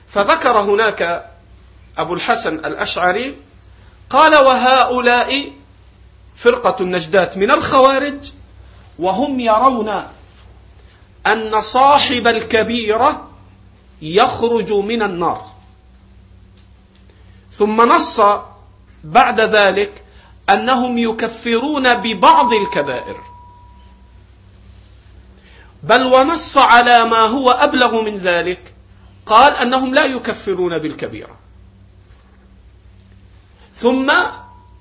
[SPEAKER 4] فذكر هناك أبو الحسن الأشعري قال وهؤلاء فرقة النجدات من الخوارج وهم يرون أن صاحب الكبيرة يخرج من النار ثم نص بعد ذلك أنهم يكفرون ببعض الكبائر بل ونص على ما هو أبلغ من ذلك قال أنهم لا يكفرون بالكبيرة ثم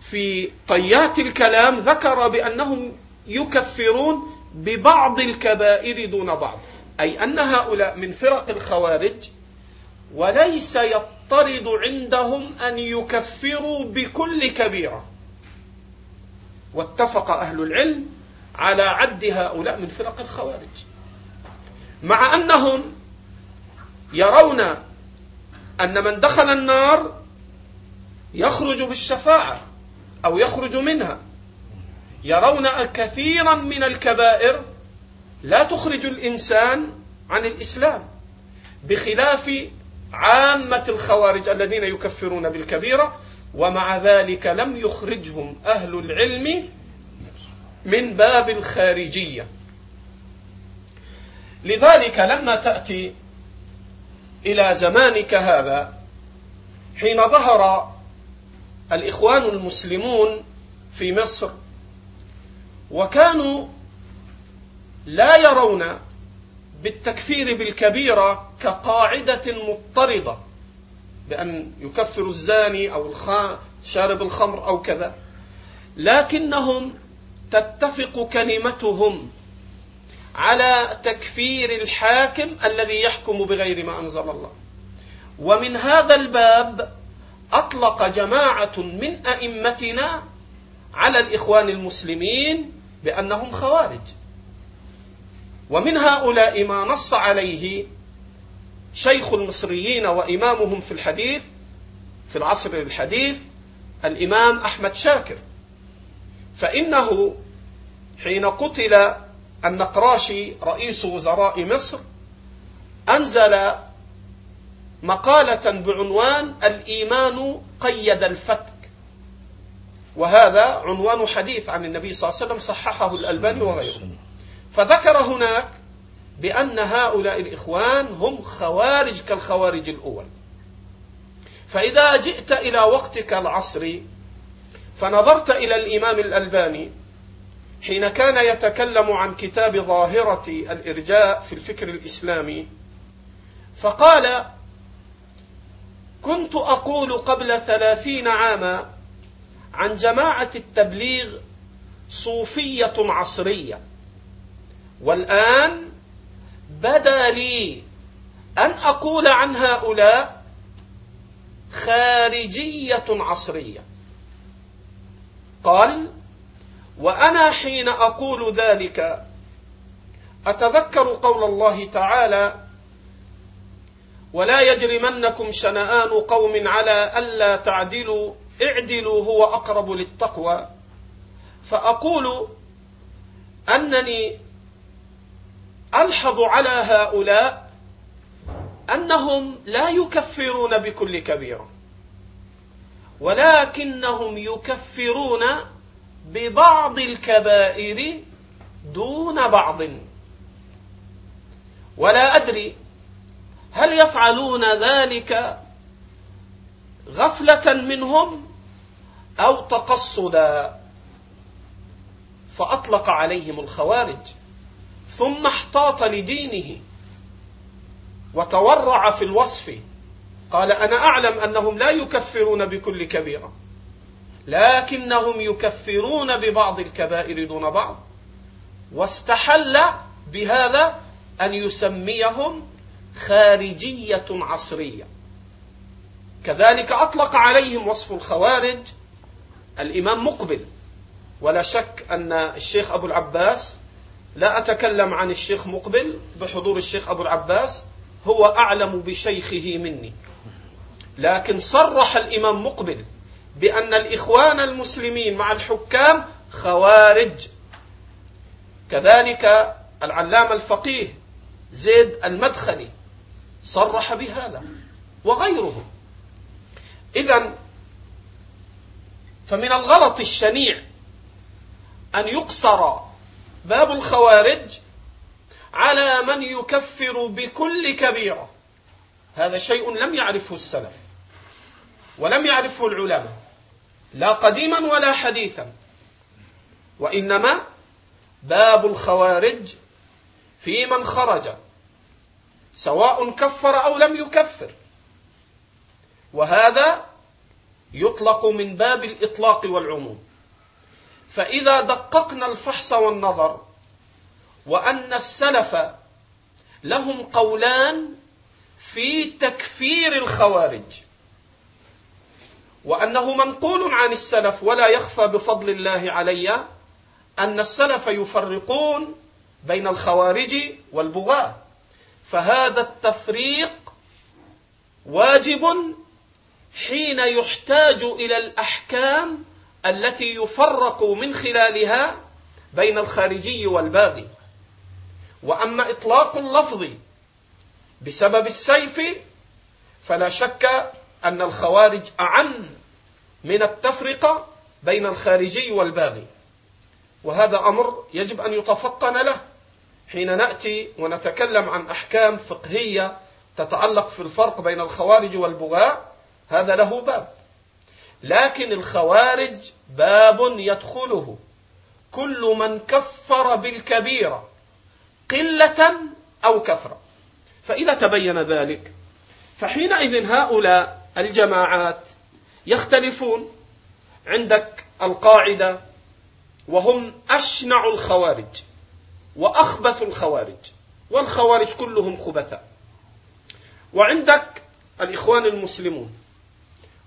[SPEAKER 4] في طيات الكلام ذكر بأنهم يكفرون ببعض الكبائر دون بعض أي أن هؤلاء من فرق الخوارج وليس يطرد عندهم أن يكفروا بكل كبيرة واتفق أهل العلم على عد هؤلاء من فرق الخوارج مع أنهم يرون أن من دخل النار يخرج بالشفاعة أو يخرج منها يرون كثيرا من الكبائر لا تخرج الإنسان عن الإسلام بخلاف عامة الخوارج الذين يكفرون بالكبيرة ومع ذلك لم يخرجهم أهل العلم من باب الخارجية لذلك لما تأتي إلى زمانك هذا حين ظهر الإخوان المسلمون في مصر وكانوا لا يرون بالتكفير بالكبيرة كقاعدة مضطردة بأن يكفر الزاني أو شارب الخمر أو كذا لكنهم تتفق كلمتهم على تكفير الحاكم الذي يحكم بغير ما انزل الله ومن هذا الباب اطلق جماعه من ائمتنا على الاخوان المسلمين بانهم خوارج ومن هؤلاء ما نص عليه شيخ المصريين وامامهم في الحديث في العصر الحديث الامام احمد شاكر فانه حين قتل النقراشي رئيس وزراء مصر أنزل مقالة بعنوان الإيمان قيد الفتك وهذا عنوان حديث عن النبي صلى الله عليه وسلم صححه الألباني وغيره فذكر هناك بأن هؤلاء الإخوان هم خوارج كالخوارج الأول فإذا جئت إلى وقتك العصري فنظرت إلى الإمام الألباني حين كان يتكلم عن كتاب ظاهرة الإرجاء في الفكر الإسلامي فقال كنت أقول قبل ثلاثين عاما عن جماعة التبليغ صوفية عصرية والآن بدا لي أن أقول عن هؤلاء خارجية عصرية قال وأنا حين أقول ذلك أتذكر قول الله تعالى ولا يجرمنكم شنآن قوم على ألا تعدلوا اعدلوا هو أقرب للتقوى فأقول أنني ألحظ على هؤلاء أنهم لا يكفرون بكل كبيرة ولكنهم يكفرون ببعض الكبائر دون بعض ولا أدري هل يفعلون ذلك غفلة منهم أو تقصدا فأطلق عليهم الخوارج ثم احتاط لدينه وتورع في الوصف قال أنا أعلم أنهم لا يكفرون بكل كبيرة لكنهم يكفرون ببعض الكبائر دون بعض واستحل بهذا أن يسميهم خارجية عصرية كذلك أطلق عليهم وصف الخوارج الإمام مقبل ولا شك أن الشيخ أبو العباس لا أتكلم عن الشيخ مقبل بحضور الشيخ أبو العباس هو أعلم بشيخه مني لكن صرح الإمام مقبل بأن الإخوان المسلمين مع الحكام خوارج كذلك العلامة الفقيه زيد المدخلي صرح بهذا وغيره إذا فمن الغلط الشنيع أن يقصر باب الخوارج على من يكفر بكل كبيرة هذا شيء لم يعرفه السلف ولم يعرفه العلماء لا قديما ولا حديثا وإنما باب الخوارج في من خرج سواء كفر أو لم يكفر وهذا يطلق من باب الإطلاق والعموم فإذا دققنا الفحص والنظر وأن السلف لهم قولان في تكفير الخوارج وأنه منقول عن السلف ولا يخفى بفضل الله علي أن السلف يفرقون بين الخوارج والبغاة فهذا التفريق واجب حين يحتاج إلى الأحكام التي يفرق من خلالها بين الخارجي والباغي واما اطلاق اللفظ بسبب السيف فلا شك ان الخوارج اعم من التفرقة بين الخارجي والباغي وهذا أمر يجب أن يتفطن له حين نأتي ونتكلم عن أحكام فقهية تتعلق في الفرق بين الخوارج والبغاء هذا له باب لكن الخوارج باب يدخله كل من كفر بالكبيرة قلة أو كثرة فإذا تبين ذلك فحينئذ هؤلاء الجماعات يختلفون عندك القاعدة وهم أشنع الخوارج وأخبث الخوارج والخوارج كلهم خبثاء وعندك الإخوان المسلمون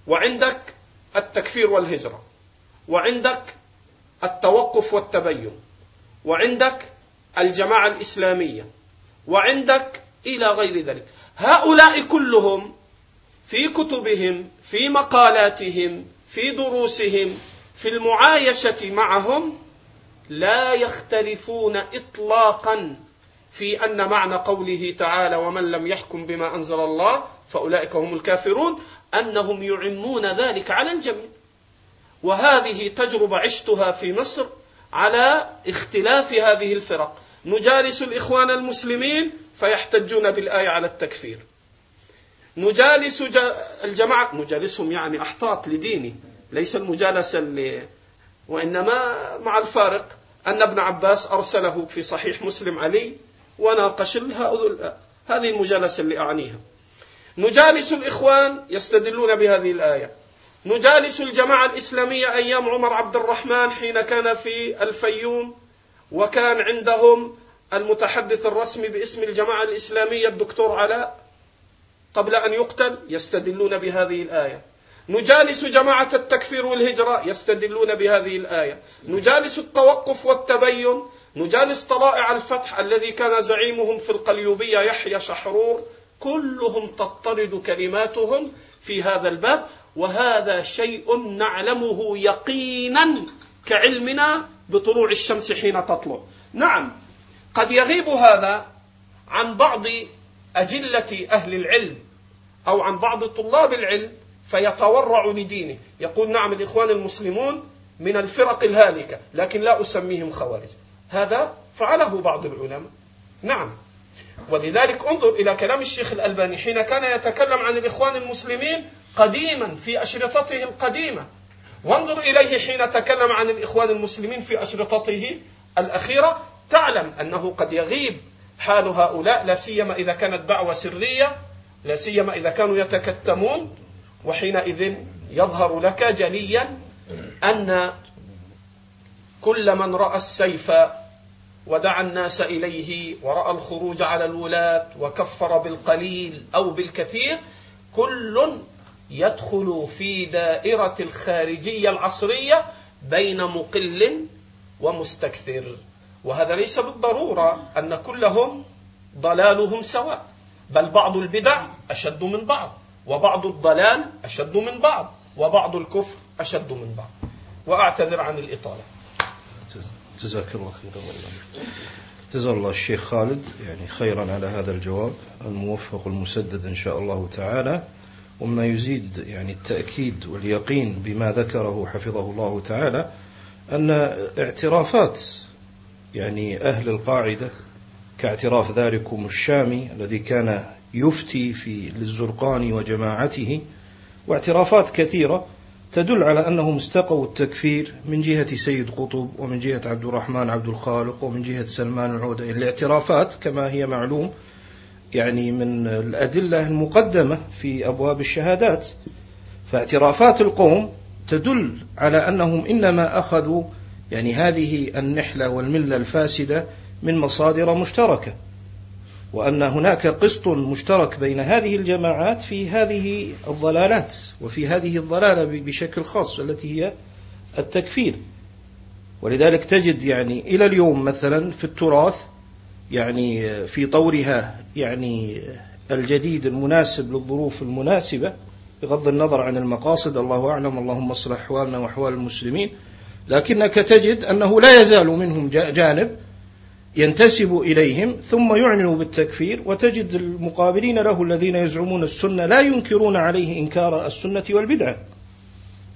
[SPEAKER 4] وعندك التكفير والهجرة وعندك التوقف والتبين وعندك الجماعة الإسلامية وعندك إلى غير ذلك هؤلاء كلهم في كتبهم في مقالاتهم في دروسهم في المعايشه معهم لا يختلفون اطلاقا في ان معنى قوله تعالى ومن لم يحكم بما انزل الله فاولئك هم الكافرون انهم يعمون ذلك على الجميع وهذه تجربه عشتها في مصر على اختلاف هذه الفرق نجالس الاخوان المسلمين فيحتجون بالايه على التكفير نجالس الجماعة نجالسهم يعني أحطاط لديني ليس المجالسة اللي وإنما مع الفارق أن ابن عباس أرسله في صحيح مسلم علي وناقش هذه المجالسة اللي أعنيها نجالس الإخوان يستدلون بهذه الآية نجالس الجماعة الإسلامية أيام عمر عبد الرحمن حين كان في الفيوم وكان عندهم المتحدث الرسمي باسم الجماعة الإسلامية الدكتور علاء قبل أن يقتل يستدلون بهذه الآية نجالس جماعة التكفير والهجرة يستدلون بهذه الآية نجالس التوقف والتبين نجالس طلائع الفتح الذي كان زعيمهم في القليوبية يحيى شحرور كلهم تطرد كلماتهم في هذا الباب وهذا شيء نعلمه يقينا كعلمنا بطلوع الشمس حين تطلع نعم قد يغيب هذا عن بعض أجلة أهل العلم أو عن بعض طلاب العلم فيتورع لدينه يقول نعم الإخوان المسلمون من الفرق الهالكة لكن لا أسميهم خوارج هذا فعله بعض العلماء نعم ولذلك انظر إلى كلام الشيخ الألباني حين كان يتكلم عن الإخوان المسلمين قديما في أشرطته القديمة وانظر إليه حين تكلم عن الإخوان المسلمين في أشرطته الأخيرة تعلم أنه قد يغيب حال هؤلاء لا سيما إذا كانت دعوة سرية لا سيما إذا كانوا يتكتمون وحينئذ يظهر لك جليا أن كل من رأى السيف ودعا الناس إليه ورأى الخروج على الولاة وكفر بالقليل أو بالكثير كل يدخل في دائرة الخارجية العصرية بين مقل ومستكثر وهذا ليس بالضرورة أن كلهم ضلالهم سواء بل بعض البدع أشد من بعض وبعض الضلال أشد من بعض وبعض الكفر أشد من بعض وأعتذر عن الإطالة جزاك
[SPEAKER 2] الله خيرا جزا الله الشيخ خالد يعني خيرا على هذا الجواب الموفق المسدد إن شاء الله تعالى وما يزيد يعني التأكيد واليقين بما ذكره حفظه الله تعالى أن اعترافات يعني أهل القاعدة كاعتراف ذلكم الشامي الذي كان يفتي في للزرقاني وجماعته واعترافات كثيرة تدل على أنهم استقوا التكفير من جهة سيد قطب ومن جهة عبد الرحمن عبد الخالق ومن جهة سلمان العودة يعني الاعترافات كما هي معلوم يعني من الأدلة المقدمة في أبواب الشهادات فاعترافات القوم تدل على أنهم إنما أخذوا يعني هذه النحلة والملة الفاسدة من مصادر مشتركة وأن هناك قسط مشترك بين هذه الجماعات في هذه الضلالات وفي هذه الضلالة بشكل خاص التي هي التكفير ولذلك تجد يعني إلى اليوم مثلا في التراث يعني في طورها يعني الجديد المناسب للظروف المناسبة بغض النظر عن المقاصد الله أعلم اللهم اصلح أحوالنا وأحوال المسلمين لكنك تجد أنه لا يزال منهم جانب ينتسب إليهم ثم يعلن بالتكفير وتجد المقابلين له الذين يزعمون السنة لا ينكرون عليه إنكار السنة والبدعة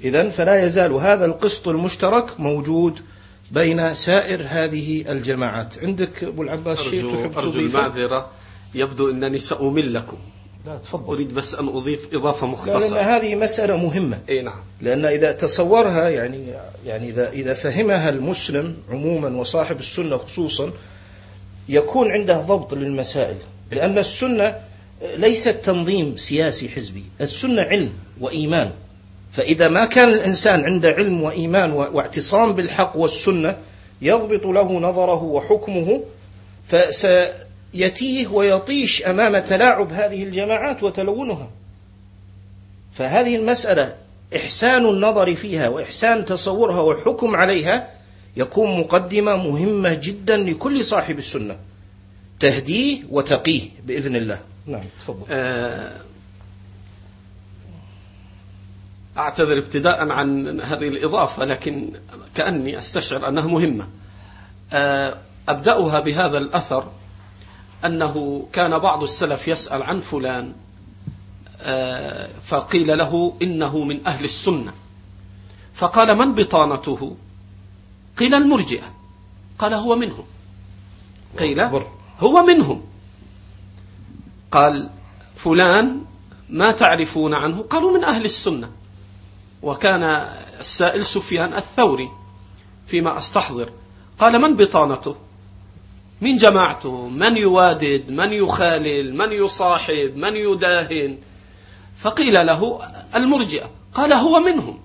[SPEAKER 2] إذا فلا يزال هذا القسط المشترك موجود بين سائر هذه الجماعات عندك أبو العباس شيء تحب أرجو المعذرة
[SPEAKER 6] يبدو أنني سأمل لكم لا تفضل أريد بس أن أضيف إضافة مختصرة
[SPEAKER 2] لأن هذه مسألة مهمة
[SPEAKER 6] أي نعم
[SPEAKER 2] لأن إذا تصورها يعني يعني إذا إذا فهمها المسلم عموما وصاحب السنة خصوصا يكون عنده ضبط للمسائل لأن السنة ليست تنظيم سياسي حزبي السنة علم وإيمان فإذا ما كان الإنسان عنده علم وإيمان واعتصام بالحق والسنة يضبط له نظره وحكمه فس يتيه ويطيش امام تلاعب هذه الجماعات وتلونها فهذه المساله احسان النظر فيها واحسان تصورها والحكم عليها يكون مقدمه مهمه جدا لكل صاحب السنه تهديه وتقيه باذن الله نعم
[SPEAKER 4] تفضل آه، أعتذر ابتداء عن هذه الإضافة لكن كأني أستشعر أنها مهمة آه، أبدأها بهذا الأثر أنه كان بعض السلف يسأل عن فلان آه، فقيل له إنه من أهل السنة فقال من بطانته قيل المرجئة قال هو منهم قيل هو منهم قال فلان ما تعرفون عنه قالوا من أهل السنة وكان السائل سفيان الثوري فيما أستحضر قال من بطانته من جماعته من يوادد من يخالل من يصاحب من يداهن فقيل له المرجئة قال هو منهم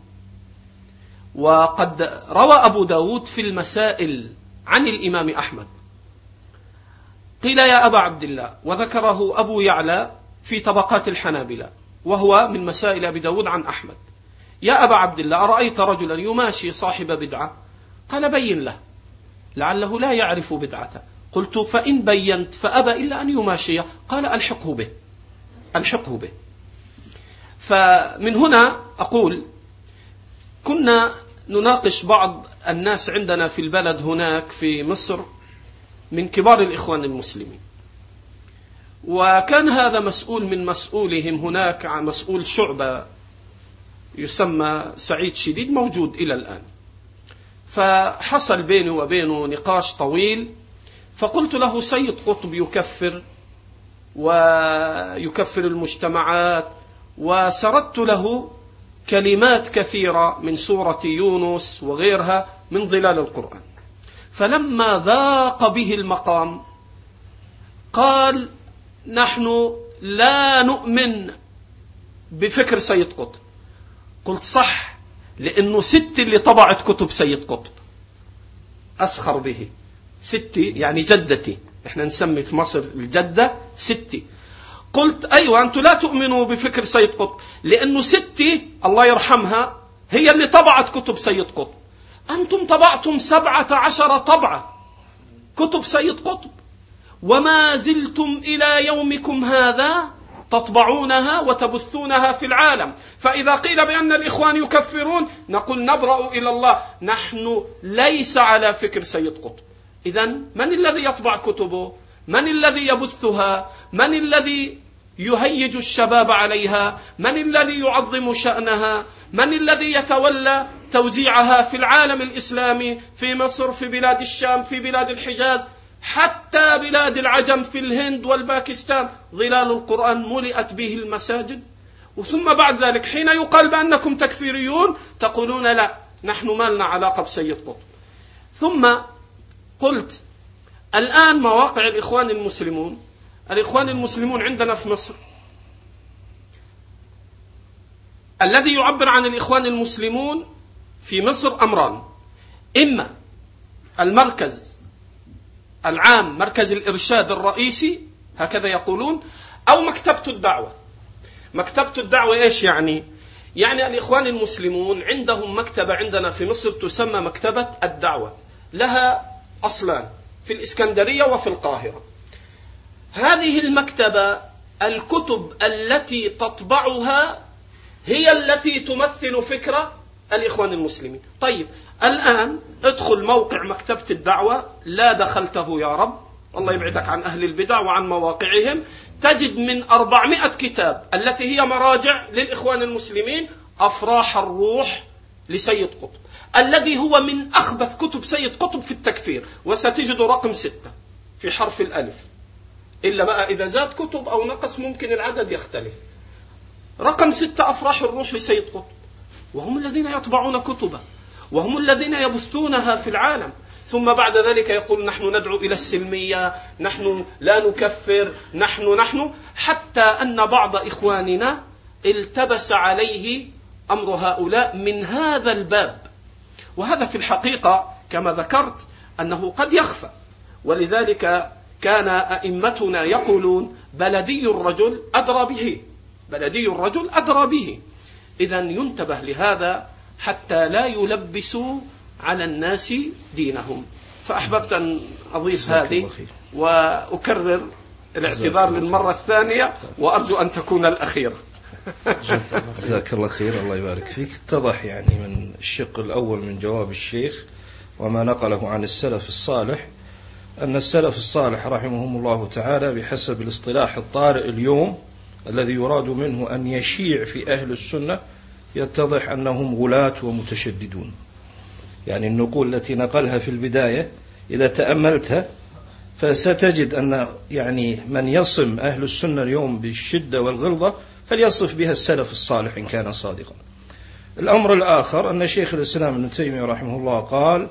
[SPEAKER 4] وقد روى أبو داود في المسائل عن الإمام أحمد قيل يا أبا عبد الله وذكره أبو يعلى في طبقات الحنابلة وهو من مسائل أبي داود عن أحمد يا أبا عبد الله أرأيت رجلا يماشي صاحب بدعة قال بين له لعله لا يعرف بدعته قلت فإن بينت فأبى إلا أن يماشي قال ألحقه به ألحقه به فمن هنا أقول كنا نناقش بعض الناس عندنا في البلد هناك في مصر من كبار الإخوان المسلمين وكان هذا مسؤول من مسؤولهم هناك مسؤول شعبة يسمى سعيد شديد موجود إلى الآن فحصل بيني وبينه نقاش طويل فقلت له سيد قطب يكفر ويكفر المجتمعات وسردت له كلمات كثيرة من سورة يونس وغيرها من ظلال القرآن فلما ذاق به المقام قال نحن لا نؤمن بفكر سيد قطب قلت صح لأنه ست اللي طبعت كتب سيد قطب أسخر به ستي يعني جدتي احنا نسمي في مصر الجدة ستي قلت أيوة أنتم لا تؤمنوا بفكر سيد قطب لأنه ستي الله يرحمها هي اللي طبعت كتب سيد قطب أنتم طبعتم سبعة عشر طبعة كتب سيد قطب وما زلتم إلى يومكم هذا تطبعونها وتبثونها في العالم فإذا قيل بأن الإخوان يكفرون نقول نبرأ إلى الله نحن ليس على فكر سيد قطب إذا من الذي يطبع كتبه؟ من الذي يبثها؟ من الذي يهيج الشباب عليها؟ من الذي يعظم شأنها؟ من الذي يتولى توزيعها في العالم الإسلامي في مصر في بلاد الشام في بلاد الحجاز حتى بلاد العجم في الهند والباكستان ظلال القرآن ملئت به المساجد وثم بعد ذلك حين يقال بأنكم تكفيريون تقولون لا نحن ما لنا علاقة بسيد قطب ثم قلت الآن مواقع الإخوان المسلمون الإخوان المسلمون عندنا في مصر الذي يعبر عن الإخوان المسلمون في مصر أمران إما المركز العام مركز الإرشاد الرئيسي هكذا يقولون أو مكتبة الدعوة مكتبة الدعوة إيش يعني؟ يعني الإخوان المسلمون عندهم مكتبة عندنا في مصر تسمى مكتبة الدعوة لها أصلان في الإسكندرية وفي القاهرة هذه المكتبة الكتب التي تطبعها هي التي تمثل فكرة الإخوان المسلمين طيب الآن ادخل موقع مكتبة الدعوة لا دخلته يا رب الله يبعدك عن أهل البدع وعن مواقعهم تجد من 400 كتاب التي هي مراجع للإخوان المسلمين أفراح الروح لسيد قطب الذي هو من أخبث كتب سيد قطب في التكفير وستجد رقم ستة في حرف الألف إلا بقى إذا زاد كتب أو نقص ممكن العدد يختلف رقم ستة أفراح الروح لسيد قطب وهم الذين يطبعون كتبه وهم الذين يبثونها في العالم ثم بعد ذلك يقول نحن ندعو إلى السلمية نحن لا نكفر نحن نحن حتى أن بعض إخواننا التبس عليه أمر هؤلاء من هذا الباب وهذا في الحقيقة كما ذكرت أنه قد يخفى ولذلك كان أئمتنا يقولون بلدي الرجل أدرى به بلدي الرجل أدرى به إذا ينتبه لهذا حتى لا يلبسوا على الناس دينهم فأحببت أن أضيف هذه وأكرر الاعتذار للمرة الثانية وأرجو أن تكون الأخيرة
[SPEAKER 2] جزاك الله خير الله يبارك فيك اتضح يعني من الشق الأول من جواب الشيخ وما نقله عن السلف الصالح أن السلف الصالح رحمهم الله تعالى بحسب الاصطلاح الطارئ اليوم الذي يراد منه أن يشيع في أهل السنة يتضح أنهم غلاة ومتشددون يعني النقول التي نقلها في البداية إذا تأملتها فستجد أن يعني من يصم أهل السنة اليوم بالشدة والغلظة فليصف بها السلف الصالح إن كان صادقا الأمر الآخر أن شيخ الإسلام ابن تيمية رحمه الله قال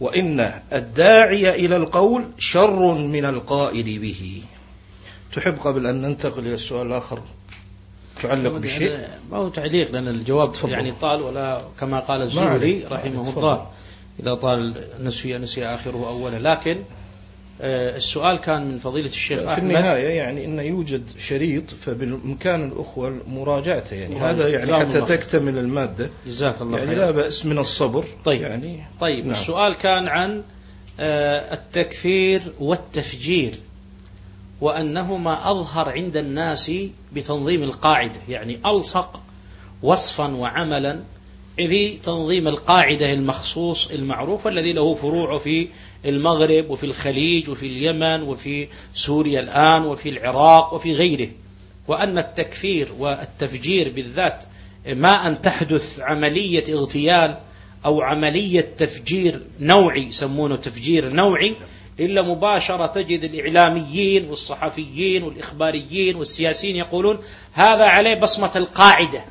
[SPEAKER 2] وإن الداعي إلى القول شر من القائل به تحب قبل أن ننتقل إلى السؤال الآخر
[SPEAKER 7] تعلق بشيء ما هو تعليق لأن الجواب تفضل. يعني طال ولا كما قال الزهري رحمه الله إذا طال نسي نسي آخره أوله لكن آه، السؤال كان من فضيلة الشيخ في
[SPEAKER 2] أحمد في النهاية يعني أن يوجد شريط فبالإمكان الأخوة مراجعته يعني هذا يعني حتى تكتمل المادة
[SPEAKER 7] جزاك الله يعني خير لا بأس من الصبر
[SPEAKER 4] طيب يعني طيب نعم. السؤال كان عن آه، التكفير والتفجير وأنهما أظهر عند الناس بتنظيم القاعدة يعني ألصق وصفا وعملا في تنظيم القاعدة المخصوص المعروف الذي له فروع في المغرب وفي الخليج وفي اليمن وفي سوريا الآن وفي العراق وفي غيره وأن التكفير والتفجير بالذات ما أن تحدث عملية اغتيال أو عملية تفجير نوعي يسمونه تفجير نوعي إلا مباشرة تجد الإعلاميين والصحفيين والإخباريين والسياسيين يقولون هذا عليه بصمة القاعدة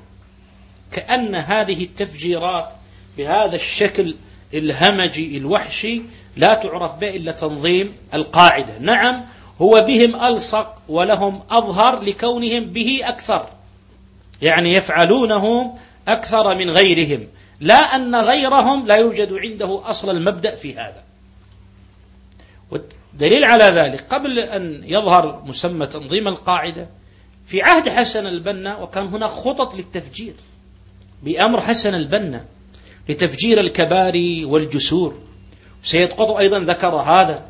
[SPEAKER 4] كأن هذه التفجيرات بهذا الشكل الهمجي الوحشي لا تعرف به إلا تنظيم القاعدة نعم هو بهم ألصق ولهم أظهر لكونهم به أكثر يعني يفعلونه أكثر من غيرهم لا أن غيرهم لا يوجد عنده أصل المبدأ في هذا والدليل على ذلك قبل أن يظهر مسمى تنظيم القاعدة في عهد حسن البنا وكان هناك خطط للتفجير بأمر حسن البنا لتفجير الكباري والجسور سيد قطب أيضا ذكر هذا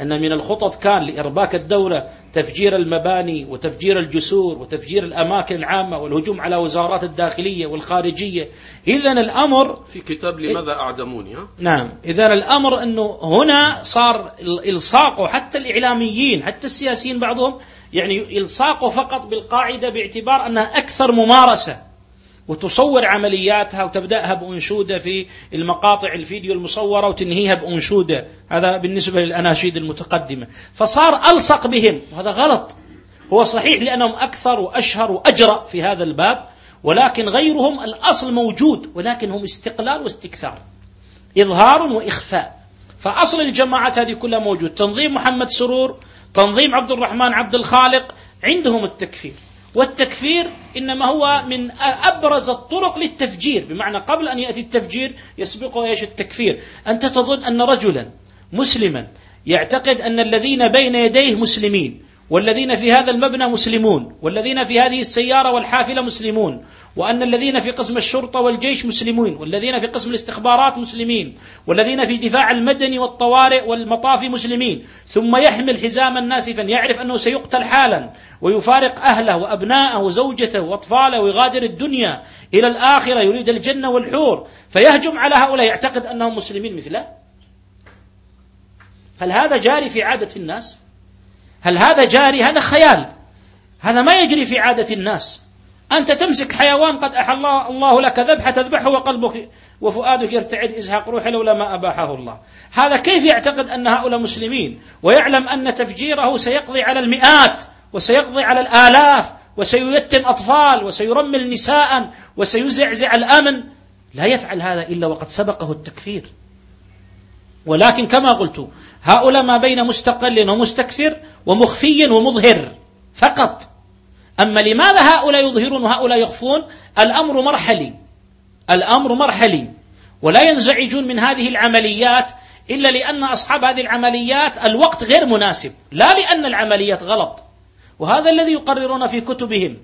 [SPEAKER 4] أن من الخطط كان لإرباك الدولة تفجير المباني وتفجير الجسور وتفجير الأماكن العامة والهجوم على وزارات الداخلية والخارجية إذا الأمر
[SPEAKER 7] في كتاب لماذا أعدموني ها؟
[SPEAKER 4] نعم إذا الأمر أنه هنا صار إلصاقه حتى الإعلاميين حتى السياسيين بعضهم يعني إلصاقه فقط بالقاعدة باعتبار أنها أكثر ممارسة وتصور عملياتها وتبدأها بأنشودة في المقاطع الفيديو المصورة وتنهيها بأنشودة هذا بالنسبة للأناشيد المتقدمة فصار ألصق بهم وهذا غلط هو صحيح لأنهم أكثر وأشهر وأجرأ في هذا الباب ولكن غيرهم الأصل موجود ولكن هم استقلال واستكثار إظهار وإخفاء فأصل الجماعات هذه كلها موجود تنظيم محمد سرور تنظيم عبد الرحمن عبد الخالق عندهم التكفير والتكفير إنما هو من أبرز الطرق للتفجير بمعنى قبل أن يأتي التفجير يسبقه إيش التكفير أنت تظن أن رجلا مسلما يعتقد أن الذين بين يديه مسلمين والذين في هذا المبنى مسلمون والذين في هذه السيارة والحافلة مسلمون وأن الذين في قسم الشرطة والجيش مسلمون والذين في قسم الاستخبارات مسلمين والذين في دفاع المدني والطوارئ والمطافي مسلمين ثم يحمل حزاما ناسفا يعرف أنه سيقتل حالا ويفارق أهله وأبناءه وزوجته وأطفاله ويغادر الدنيا إلى الآخرة يريد الجنة والحور فيهجم على هؤلاء يعتقد أنهم مسلمين مثله هل هذا جاري في عادة الناس؟ هل هذا جاري هذا خيال هذا ما يجري في عادة الناس أنت تمسك حيوان قد أحل الله لك ذبحة تذبحه وقلبك وفؤادك يرتعد إزهاق روحه لولا ما أباحه الله هذا كيف يعتقد أن هؤلاء مسلمين ويعلم أن تفجيره سيقضي على المئات وسيقضي على الآلاف وسييتم أطفال وسيرمل نساء وسيزعزع الأمن لا يفعل هذا إلا وقد سبقه التكفير ولكن كما قلت هؤلاء ما بين مستقل ومستكثر ومخفي ومظهر فقط أما لماذا هؤلاء يظهرون وهؤلاء يخفون الأمر مرحلي الأمر مرحلي ولا ينزعجون من هذه العمليات إلا لأن أصحاب هذه العمليات الوقت غير مناسب لا لأن العمليات غلط وهذا الذي يقررون في كتبهم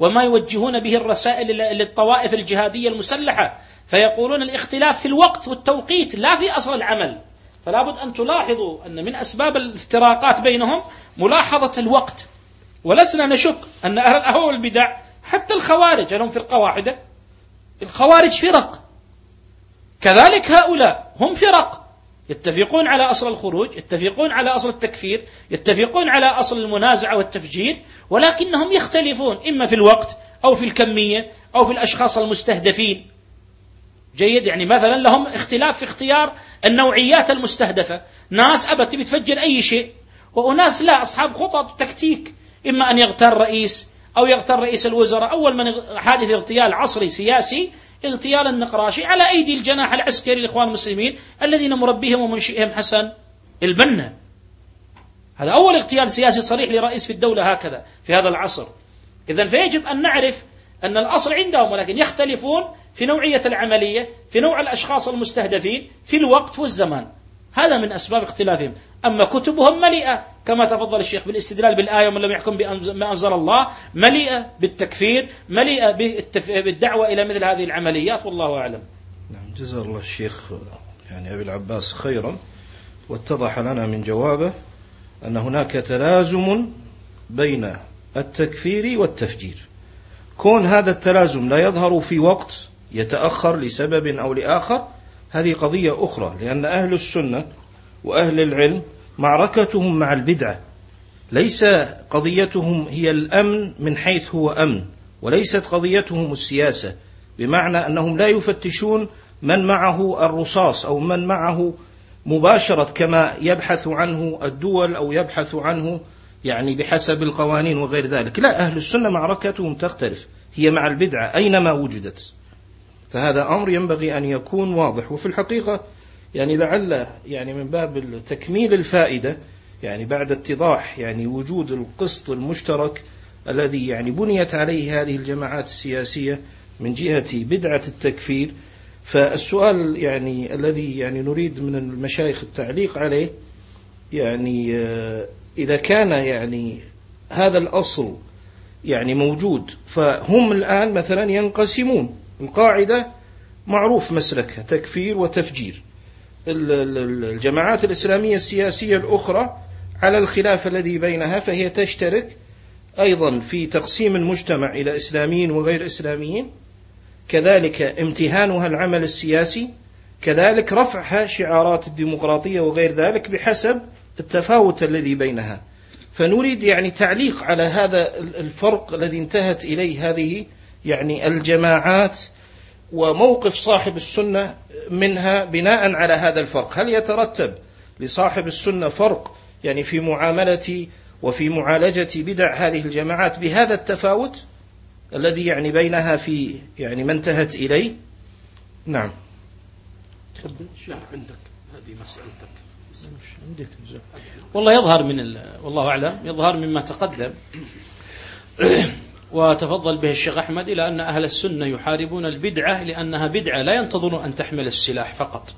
[SPEAKER 4] وما يوجهون به الرسائل للطوائف الجهادية المسلحة فيقولون الاختلاف
[SPEAKER 7] في الوقت والتوقيت لا في أصل العمل فلا بد أن تلاحظوا أن من أسباب الافتراقات بينهم ملاحظة الوقت ولسنا نشك أن أهل الأهواء والبدع حتى الخوارج هل هم فرقة واحدة؟ الخوارج فرق كذلك هؤلاء هم فرق يتفقون على أصل الخروج يتفقون على أصل التكفير يتفقون على أصل المنازعة والتفجير ولكنهم يختلفون إما في الوقت أو في الكمية أو في الأشخاص المستهدفين جيد يعني مثلا لهم اختلاف في اختيار النوعيات المستهدفة ناس أبد تبي تفجر أي شيء وأناس لا أصحاب خطط تكتيك إما أن يغتال رئيس أو يغتال رئيس الوزراء أول من حادث اغتيال عصري سياسي اغتيال النقراشي على أيدي الجناح العسكري لإخوان المسلمين الذين مربيهم ومنشئهم حسن البنا هذا أول اغتيال سياسي صريح لرئيس في الدولة هكذا في هذا العصر إذا فيجب أن نعرف أن الأصل عندهم ولكن يختلفون في نوعية العملية في نوع الأشخاص المستهدفين في الوقت والزمان هذا من أسباب اختلافهم أما كتبهم مليئة كما تفضل الشيخ بالاستدلال بالآية ومن لم يحكم بما أنزل الله مليئة بالتكفير مليئة بالدعوة إلى مثل هذه العمليات والله أعلم
[SPEAKER 2] نعم جزا الله الشيخ يعني أبي العباس خيرا واتضح لنا من جوابه أن هناك تلازم بين التكفير والتفجير كون هذا التلازم لا يظهر في وقت يتأخر لسبب أو لآخر هذه قضية أخرى لأن أهل السنة وأهل العلم معركتهم مع البدعة ليس قضيتهم هي الأمن من حيث هو أمن وليست قضيتهم السياسة بمعنى أنهم لا يفتشون من معه الرصاص أو من معه مباشرة كما يبحث عنه الدول أو يبحث عنه يعني بحسب القوانين وغير ذلك لا أهل السنة معركتهم تختلف هي مع البدعة أينما وجدت فهذا أمر ينبغي أن يكون واضح وفي الحقيقة يعني لعل يعني من باب تكميل الفائدة يعني بعد اتضاح يعني وجود القسط المشترك الذي يعني بنيت عليه هذه الجماعات السياسية من جهة بدعة التكفير فالسؤال يعني الذي يعني نريد من المشايخ التعليق عليه يعني آه، إذا كان يعني هذا الأصل يعني موجود فهم الآن مثلا ينقسمون القاعدة معروف مسلكها تكفير وتفجير الجماعات الإسلامية السياسية الأخرى على الخلاف الذي بينها فهي تشترك أيضا في تقسيم المجتمع إلى إسلاميين وغير إسلاميين كذلك امتهانها العمل السياسي كذلك رفعها شعارات الديمقراطية وغير ذلك بحسب التفاوت الذي بينها فنريد يعني تعليق على هذا الفرق الذي انتهت إليه هذه يعني الجماعات وموقف صاحب السنة منها بناء على هذا الفرق هل يترتب لصاحب السنة فرق يعني في معاملة وفي معالجة بدع هذه الجماعات بهذا التفاوت الذي يعني بينها في يعني ما انتهت إليه نعم عندك هذه مسألتك عندك
[SPEAKER 7] والله يظهر من والله أعلم يظهر مما تقدم <coughs> وتفضل به الشيخ أحمد إلى أن أهل السنة يحاربون البدعة لأنها بدعة لا ينتظرون أن تحمل السلاح فقط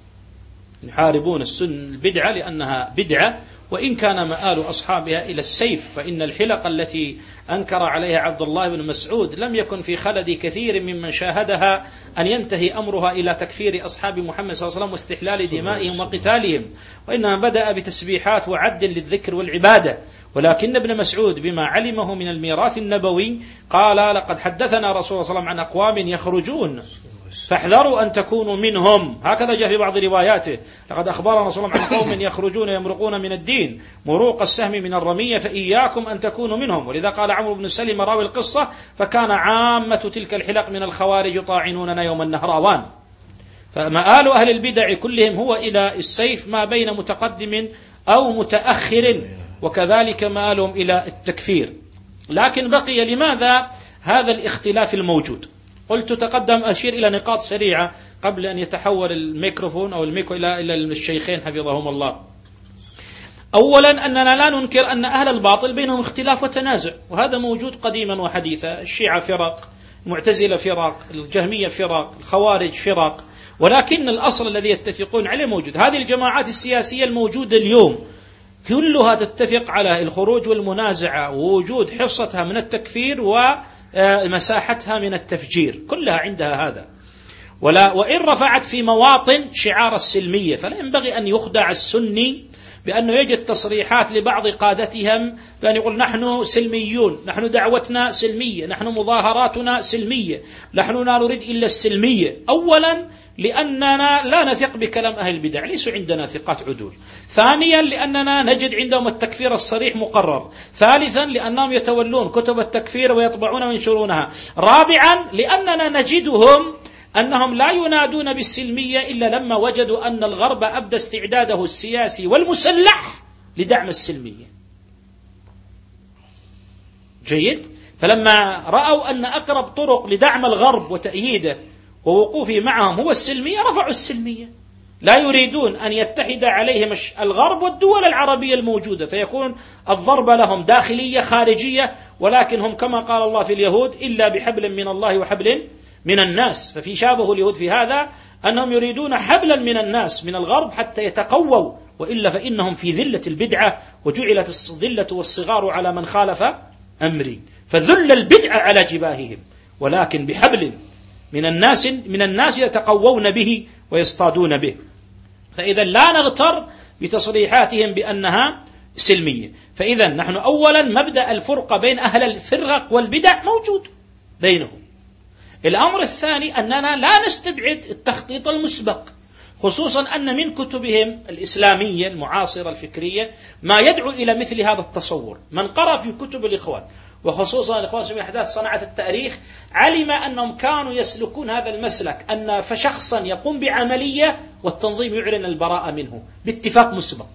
[SPEAKER 7] يحاربون السنة البدعة لأنها بدعة وإن كان مآل أصحابها إلى السيف فإن الحلق التي أنكر عليها عبد الله بن مسعود لم يكن في خلد كثير ممن شاهدها أن ينتهي أمرها إلى تكفير أصحاب محمد صلى الله عليه وسلم واستحلال دمائهم وقتالهم وإنما بدأ بتسبيحات وعد للذكر والعبادة ولكن ابن مسعود بما علمه من الميراث النبوي قال لقد حدثنا رسول الله صلى الله عليه وسلم عن أقوام يخرجون فاحذروا أن تكونوا منهم هكذا جاء في بعض رواياته لقد أخبرنا صلى الله عليه وسلم عن قوم <coughs> يخرجون يمرقون من الدين مروق السهم من الرمية فإياكم أن تكونوا منهم ولذا قال عمرو بن سلم راوي القصة فكان عامة تلك الحلق من الخوارج طاعنوننا يوم النهراوان فمآل أهل البدع كلهم هو إلى السيف ما بين متقدم أو متأخر وكذلك مالهم إلى التكفير لكن بقي لماذا هذا الاختلاف الموجود قلت تقدم أشير إلى نقاط سريعة قبل أن يتحول الميكروفون أو الميكرو إلى إلى الشيخين حفظهم الله أولا أننا لا ننكر أن أهل الباطل بينهم اختلاف وتنازع وهذا موجود قديما وحديثا الشيعة فرق المعتزلة فرق الجهمية فرق الخوارج فرق ولكن الأصل الذي يتفقون عليه موجود هذه الجماعات السياسية الموجودة اليوم كلها تتفق على الخروج والمنازعة ووجود حصتها من التكفير ومساحتها آه، من التفجير كلها عندها هذا ولا وإن رفعت في مواطن شعار السلمية فلا ينبغي أن يخدع السني بأنه يجد تصريحات لبعض قادتهم بأن يقول نحن سلميون نحن دعوتنا سلمية نحن مظاهراتنا سلمية نحن لا نريد إلا السلمية أولا لأننا لا نثق بكلام أهل البدع ليس عندنا ثقات عدول ثانيا لأننا نجد عندهم التكفير الصريح مقرر ثالثا لأنهم يتولون كتب التكفير ويطبعون وينشرونها رابعا لأننا نجدهم أنهم لا ينادون بالسلمية إلا لما وجدوا أن الغرب أبدى استعداده السياسي والمسلح لدعم السلمية جيد فلما رأوا أن أقرب طرق لدعم الغرب وتأييده ووقوفي معهم هو السلمية رفعوا السلمية لا يريدون أن يتحد عليهم الغرب والدول العربية الموجودة فيكون الضربة لهم داخلية خارجية ولكن هم كما قال الله في اليهود إلا بحبل من الله وحبل من الناس ففي شابه اليهود في هذا أنهم يريدون حبلا من الناس من الغرب حتى يتقووا وإلا فإنهم في ذلة البدعة وجعلت الذلة والصغار على من خالف أمري فذل البدعة على جباههم ولكن بحبل من الناس من الناس يتقوون به ويصطادون به فإذا لا نغتر بتصريحاتهم بأنها سلمية فإذا نحن أولا مبدأ الفرقة بين أهل الفرق والبدع موجود بينهم الأمر الثاني أننا لا نستبعد التخطيط المسبق خصوصا أن من كتبهم الإسلامية المعاصرة الفكرية ما يدعو إلى مثل هذا التصور من قرأ في كتب الإخوان وخصوصا الإخوان في أحداث صناعة التاريخ علم أنهم كانوا يسلكون هذا المسلك أن فشخصا يقوم بعملية والتنظيم يعلن البراءة منه باتفاق مسبق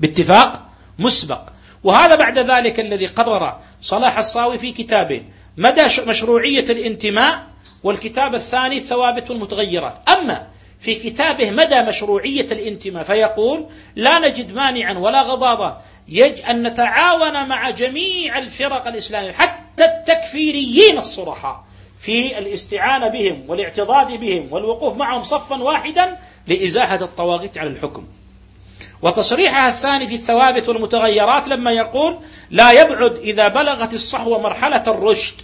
[SPEAKER 7] باتفاق مسبق وهذا بعد ذلك الذي قرر صلاح الصاوي في كتابين مدى مشروعية الانتماء والكتاب الثاني الثوابت والمتغيرات أما في كتابه مدى مشروعية الانتماء فيقول لا نجد مانعا ولا غضاضة يج أن نتعاون مع جميع الفرق الإسلامية حتى التكفيريين الصرحاء في الاستعانة بهم والاعتضاد بهم والوقوف معهم صفا واحدا لإزاحة الطواغيت على الحكم وتصريحها الثاني في الثوابت والمتغيرات لما يقول لا يبعد إذا بلغت الصحوة مرحلة الرشد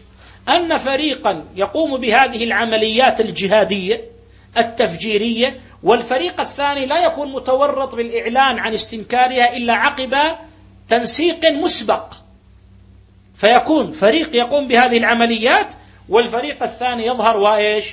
[SPEAKER 7] أن فريقا يقوم بهذه العمليات الجهادية التفجيرية والفريق الثاني لا يكون متورط بالإعلان عن استنكارها إلا عقب تنسيق مسبق فيكون فريق يقوم بهذه العمليات والفريق الثاني يظهر وإيش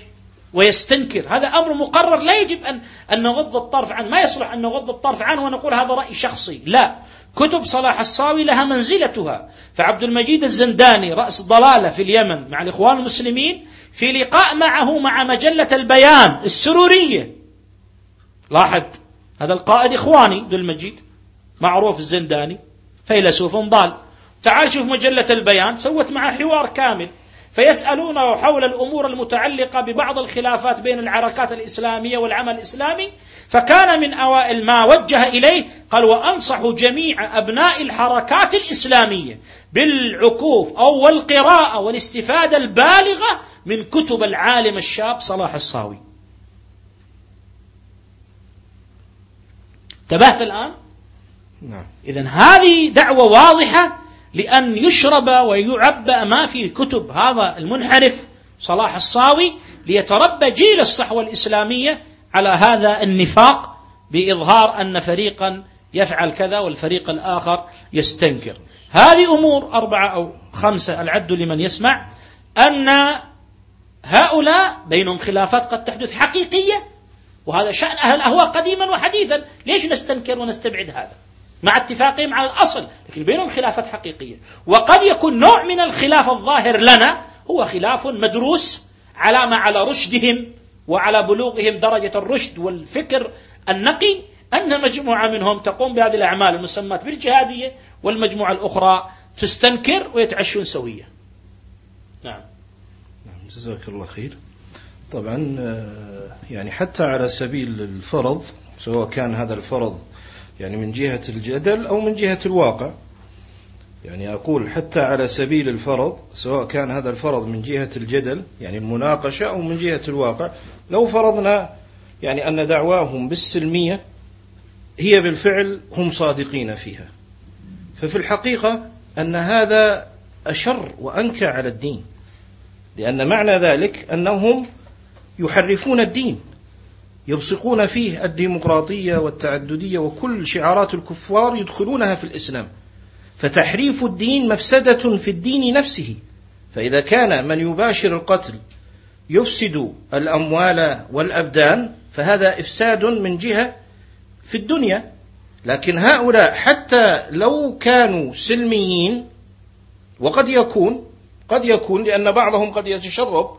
[SPEAKER 7] ويستنكر هذا أمر مقرر لا يجب أن, أن نغض الطرف عنه ما يصلح أن نغض الطرف عنه ونقول هذا رأي شخصي لا كتب صلاح الصاوي لها منزلتها فعبد المجيد الزنداني رأس ضلالة في اليمن مع الإخوان المسلمين في لقاء معه مع مجلة البيان السرورية لاحظ هذا القائد إخواني ذو المجيد معروف الزنداني فيلسوف ضال تعال شوف مجلة البيان سوت معه حوار كامل فيسألونه حول الأمور المتعلقة ببعض الخلافات بين الحركات الإسلامية والعمل الإسلامي فكان من أوائل ما وجه إليه قال وأنصح جميع أبناء الحركات الإسلامية بالعكوف أو القراءة والاستفادة البالغة من كتب العالم الشاب صلاح الصاوي انتبهت الآن؟
[SPEAKER 2] نعم
[SPEAKER 7] إذا هذه دعوة واضحة لأن يشرب ويعبأ ما في كتب هذا المنحرف صلاح الصاوي ليتربى جيل الصحوة الإسلامية على هذا النفاق بإظهار أن فريقا يفعل كذا والفريق الآخر يستنكر هذه أمور أربعة أو خمسة العد لمن يسمع أن هؤلاء بينهم خلافات قد تحدث حقيقية وهذا شأن أهل الأهواء قديما وحديثا ليش نستنكر ونستبعد هذا مع اتفاقهم على الأصل لكن بينهم خلافات حقيقية وقد يكون نوع من الخلاف الظاهر لنا هو خلاف مدروس على ما على رشدهم وعلى بلوغهم درجة الرشد والفكر النقي أن مجموعة منهم تقوم بهذه الأعمال المسمات بالجهادية والمجموعة الأخرى تستنكر ويتعشون سوية
[SPEAKER 2] نعم نعم جزاك الله خير طبعا آه، يعني حتى على سبيل الفرض سواء كان هذا الفرض يعني من جهة الجدل أو من جهة الواقع يعني أقول حتى على سبيل الفرض سواء كان هذا الفرض من جهة الجدل يعني المناقشة أو من جهة الواقع لو فرضنا يعني أن دعواهم بالسلمية هي بالفعل هم صادقين فيها ففي الحقيقة أن هذا أشر وأنكى على الدين لأن معنى ذلك أنهم يحرفون الدين يبصقون فيه الديمقراطية والتعددية وكل شعارات الكفار يدخلونها في الإسلام فتحريف الدين مفسدة في الدين نفسه فإذا كان من يباشر القتل يفسد الأموال والأبدان فهذا إفساد من جهة في الدنيا لكن هؤلاء حتى لو كانوا سلميين وقد يكون قد يكون لأن بعضهم قد يتشرب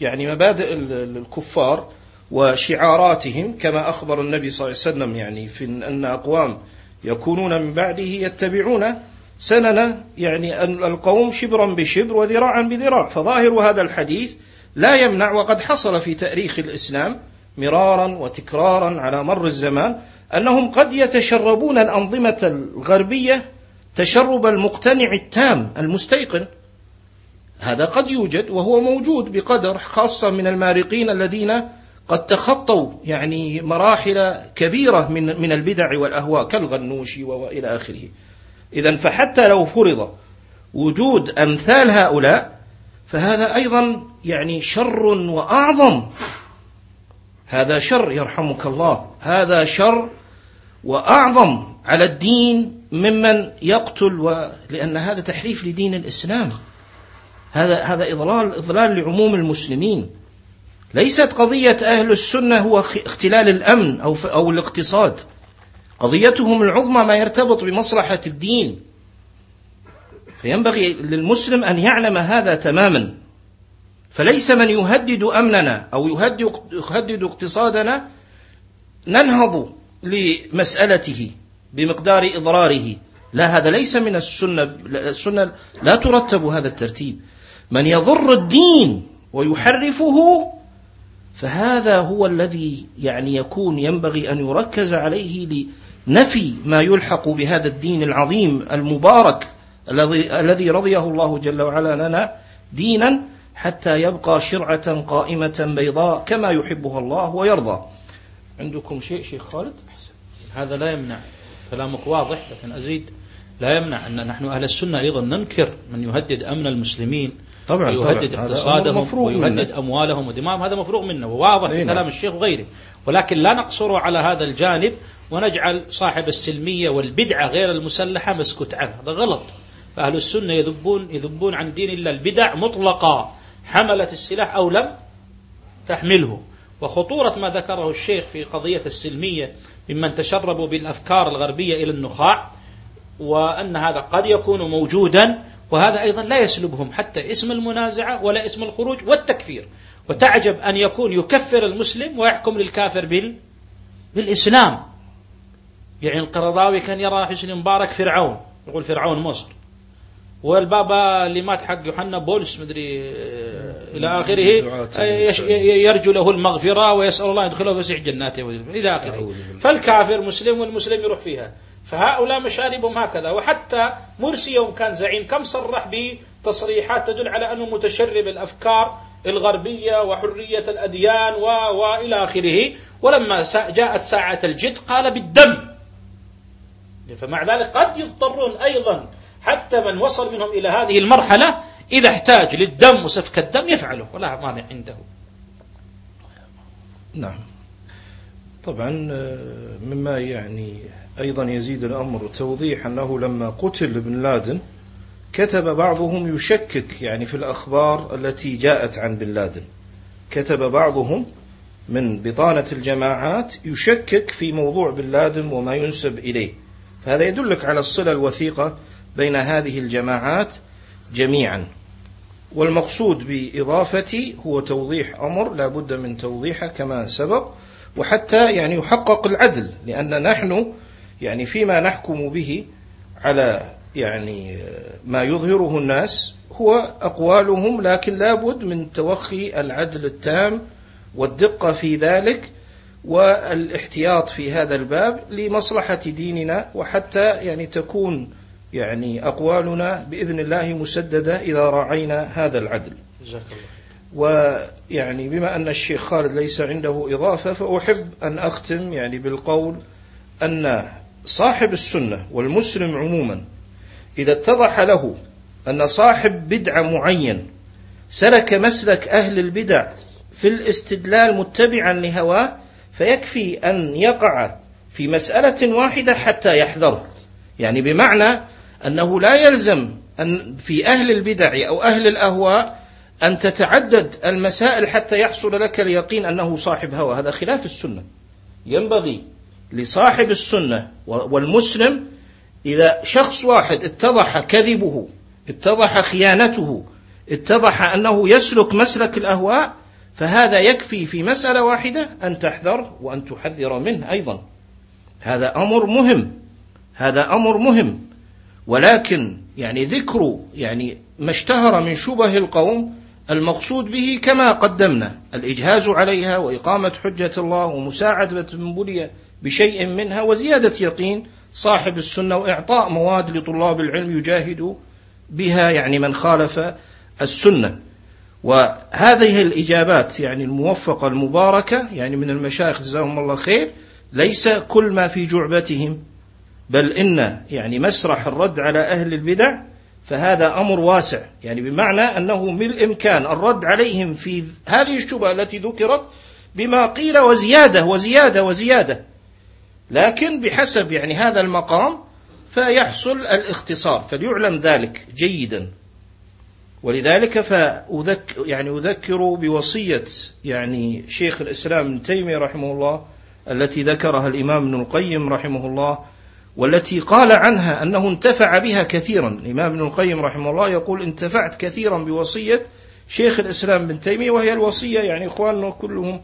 [SPEAKER 2] يعني مبادئ الكفار وشعاراتهم كما أخبر النبي صلى الله عليه وسلم يعني في أن أقوام يكونون من بعده يتبعون سنن يعني القوم شبرا بشبر وذراعا بذراع فظاهر هذا الحديث لا يمنع وقد حصل في تاريخ الاسلام مرارا وتكرارا على مر الزمان انهم قد يتشربون الانظمه الغربيه تشرب المقتنع التام المستيقن هذا قد يوجد وهو موجود بقدر خاصه من المارقين الذين قد تخطوا يعني مراحل كبيره من من البدع والاهواء كالغنوشي والى اخره إذا فحتى لو فرض وجود أمثال هؤلاء فهذا أيضا يعني شر وأعظم هذا شر يرحمك الله هذا شر وأعظم على الدين ممن يقتل و... لأن هذا تحريف لدين الإسلام هذا هذا إضلال إضلال لعموم المسلمين ليست قضية أهل السنة هو اختلال الأمن أو أو الاقتصاد قضيتهم العظمى ما يرتبط بمصلحة الدين فينبغي للمسلم أن يعلم هذا تماما فليس من يهدد أمننا أو يهدد اقتصادنا ننهض لمسألته بمقدار إضراره لا هذا ليس من السنة السنة لا ترتب هذا الترتيب من يضر الدين ويحرفه فهذا هو الذي يعني يكون ينبغي أن يركز عليه نفي ما يلحق بهذا الدين العظيم المبارك الذي الذي رضيه الله جل وعلا لنا دينا حتى يبقى شرعة قائمة بيضاء كما يحبها الله ويرضى. عندكم شيء شيخ خالد؟
[SPEAKER 7] هذا لا يمنع كلامك واضح لكن أزيد لا يمنع أن نحن أهل السنة أيضا ننكر من يهدد أمن المسلمين طبعا ويهدد طبعا اقتصادهم ويهدد أموالهم ودمائهم هذا مفروغ منه وواضح إيه، نعم. كلام الشيخ وغيره ولكن لا نقصر على هذا الجانب ونجعل صاحب السلمية والبدعة غير المسلحة مسكوت عنه هذا غلط فأهل السنة يذبون, يذبون عن دين الله البدع مطلقة حملت السلاح أو لم تحمله وخطورة ما ذكره الشيخ في قضية السلمية ممن تشربوا بالأفكار الغربية إلى النخاع وأن هذا قد يكون موجودا وهذا أيضا لا يسلبهم حتى اسم المنازعة ولا اسم الخروج والتكفير وتعجب أن يكون يكفر المسلم ويحكم للكافر بال... بالإسلام يعني القرضاوي كان يرى حسن مبارك فرعون يقول فرعون مصر والبابا اللي مات حق يوحنا بولس مدري آه، الى اخره آه، يرجو له المغفره ويسال الله يدخله فسيح جناته الى اخره فالكافر مسلم والمسلم يروح فيها فهؤلاء مشاربهم هكذا وحتى مرسي يوم كان زعيم كم صرح بتصريحات تدل على انه متشرب الافكار الغربيه وحريه الاديان و والى اخره ولما جاءت ساعه الجد قال بالدم فمع ذلك قد يضطرون أيضا حتى من وصل منهم إلى هذه المرحلة إذا احتاج للدم وسفك الدم يفعله ولا مانع عنده
[SPEAKER 2] نعم طبعا آه، مما يعني أيضا يزيد الأمر توضيح أنه لما قتل بن لادن كتب بعضهم يشكك يعني في الأخبار التي جاءت عن بن لادن كتب بعضهم من بطانة الجماعات يشكك في موضوع بن لادن وما ينسب إليه هذا يدلك على الصلة الوثيقة بين هذه الجماعات جميعا والمقصود بإضافة هو توضيح أمر لا بد من توضيحه كما سبق وحتى يعني يحقق العدل لأن نحن يعني فيما نحكم به على يعني ما يظهره الناس هو أقوالهم لكن لا بد من توخي العدل التام والدقة في ذلك والاحتياط في هذا الباب لمصلحة ديننا وحتى يعني تكون يعني أقوالنا بإذن الله مسددة إذا راعينا هذا العدل ويعني بما أن الشيخ خالد ليس عنده إضافة فأحب أن أختم يعني بالقول أن صاحب السنة والمسلم عموما إذا اتضح له أن صاحب بدعة معين سلك مسلك أهل البدع في الاستدلال متبعا لهواه فيكفي أن يقع في مسألة واحدة حتى يحذر يعني بمعنى أنه لا يلزم أن في أهل البدع أو أهل الأهواء أن تتعدد المسائل حتى يحصل لك اليقين أنه صاحب هوى هذا خلاف السنة ينبغي لصاحب السنة والمسلم إذا شخص واحد اتضح كذبه اتضح خيانته اتضح أنه يسلك مسلك الأهواء فهذا يكفي في مسألة واحدة أن تحذر وأن تحذر منه أيضا هذا أمر مهم هذا أمر مهم ولكن يعني ذكر يعني ما اشتهر من شبه القوم المقصود به كما قدمنا الإجهاز عليها وإقامة حجة الله ومساعدة من بلي بشيء منها وزيادة يقين صاحب السنة وإعطاء مواد لطلاب العلم يجاهد بها يعني من خالف السنة وهذه الإجابات يعني الموفقة المباركة يعني من المشايخ جزاهم الله خير ليس كل ما في جعبتهم بل إن يعني مسرح الرد على أهل البدع فهذا أمر واسع يعني بمعنى أنه من الإمكان الرد عليهم في هذه الشبهة التي ذكرت بما قيل وزيادة وزيادة وزيادة لكن بحسب يعني هذا المقام فيحصل الاختصار فليعلم ذلك جيدا ولذلك فأذكر يعني أذكر بوصية يعني شيخ الإسلام ابن تيمية رحمه الله التي ذكرها الإمام ابن القيم رحمه الله والتي قال عنها أنه انتفع بها كثيرا الإمام ابن القيم رحمه الله يقول انتفعت كثيرا بوصية شيخ الإسلام ابن تيمية وهي الوصية يعني إخواننا كلهم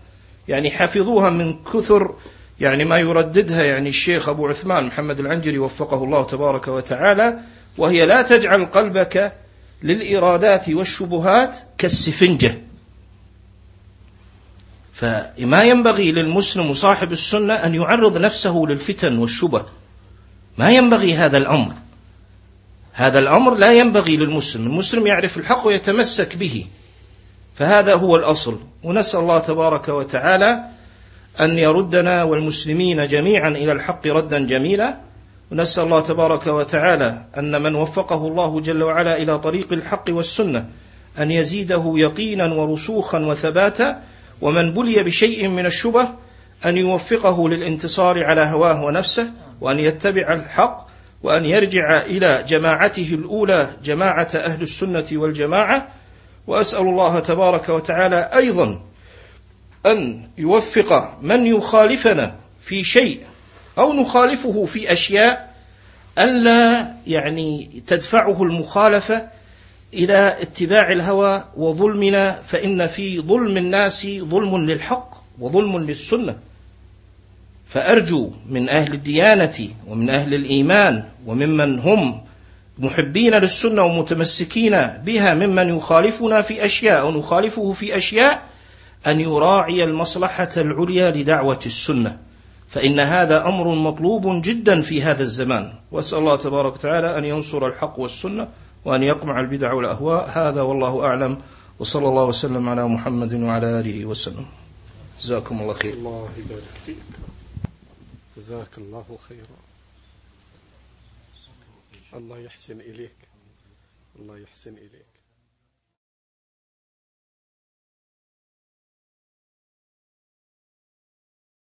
[SPEAKER 2] يعني حفظوها من كثر يعني ما يرددها يعني الشيخ أبو عثمان محمد العنجري وفقه الله تبارك وتعالى وهي لا تجعل قلبك للإرادات والشبهات كالسفنجة فما ينبغي للمسلم صاحب السنة أن يعرض نفسه للفتن والشبه ما ينبغي هذا الأمر هذا الأمر لا ينبغي للمسلم المسلم يعرف الحق ويتمسك به فهذا هو الأصل ونسأل الله تبارك وتعالى أن يردنا والمسلمين جميعا إلى الحق ردا جميلا ونسأل الله تبارك وتعالى أن من وفقه الله جل وعلا إلى طريق الحق والسنة أن يزيده يقينا ورسوخا وثباتا ومن بلي بشيء من الشبه أن يوفقه للانتصار على هواه ونفسه وأن يتبع الحق وأن يرجع إلى جماعته الأولى جماعة أهل السنة والجماعة وأسأل الله تبارك وتعالى أيضا أن يوفق من يخالفنا في شيء أو نخالفه في أشياء ألا يعني تدفعه المخالفة إلى اتباع الهوى وظلمنا فإن في ظلم الناس ظلم للحق وظلم للسنة فأرجو من أهل الديانة ومن أهل الإيمان وممن هم محبين للسنة ومتمسكين بها ممن يخالفنا في أشياء أو نخالفه في أشياء أن يراعي المصلحة العليا لدعوة السنة فإن هذا أمر مطلوب جدا في هذا الزمان وأسأل الله تبارك وتعالى أن ينصر الحق والسنة وأن يقمع البدع والأهواء هذا والله أعلم وصلى الله وسلم على محمد وعلى آله وسلم جزاكم الله خير الله يبارك فيك جزاك الله خيرا الله يحسن إليك الله يحسن إليك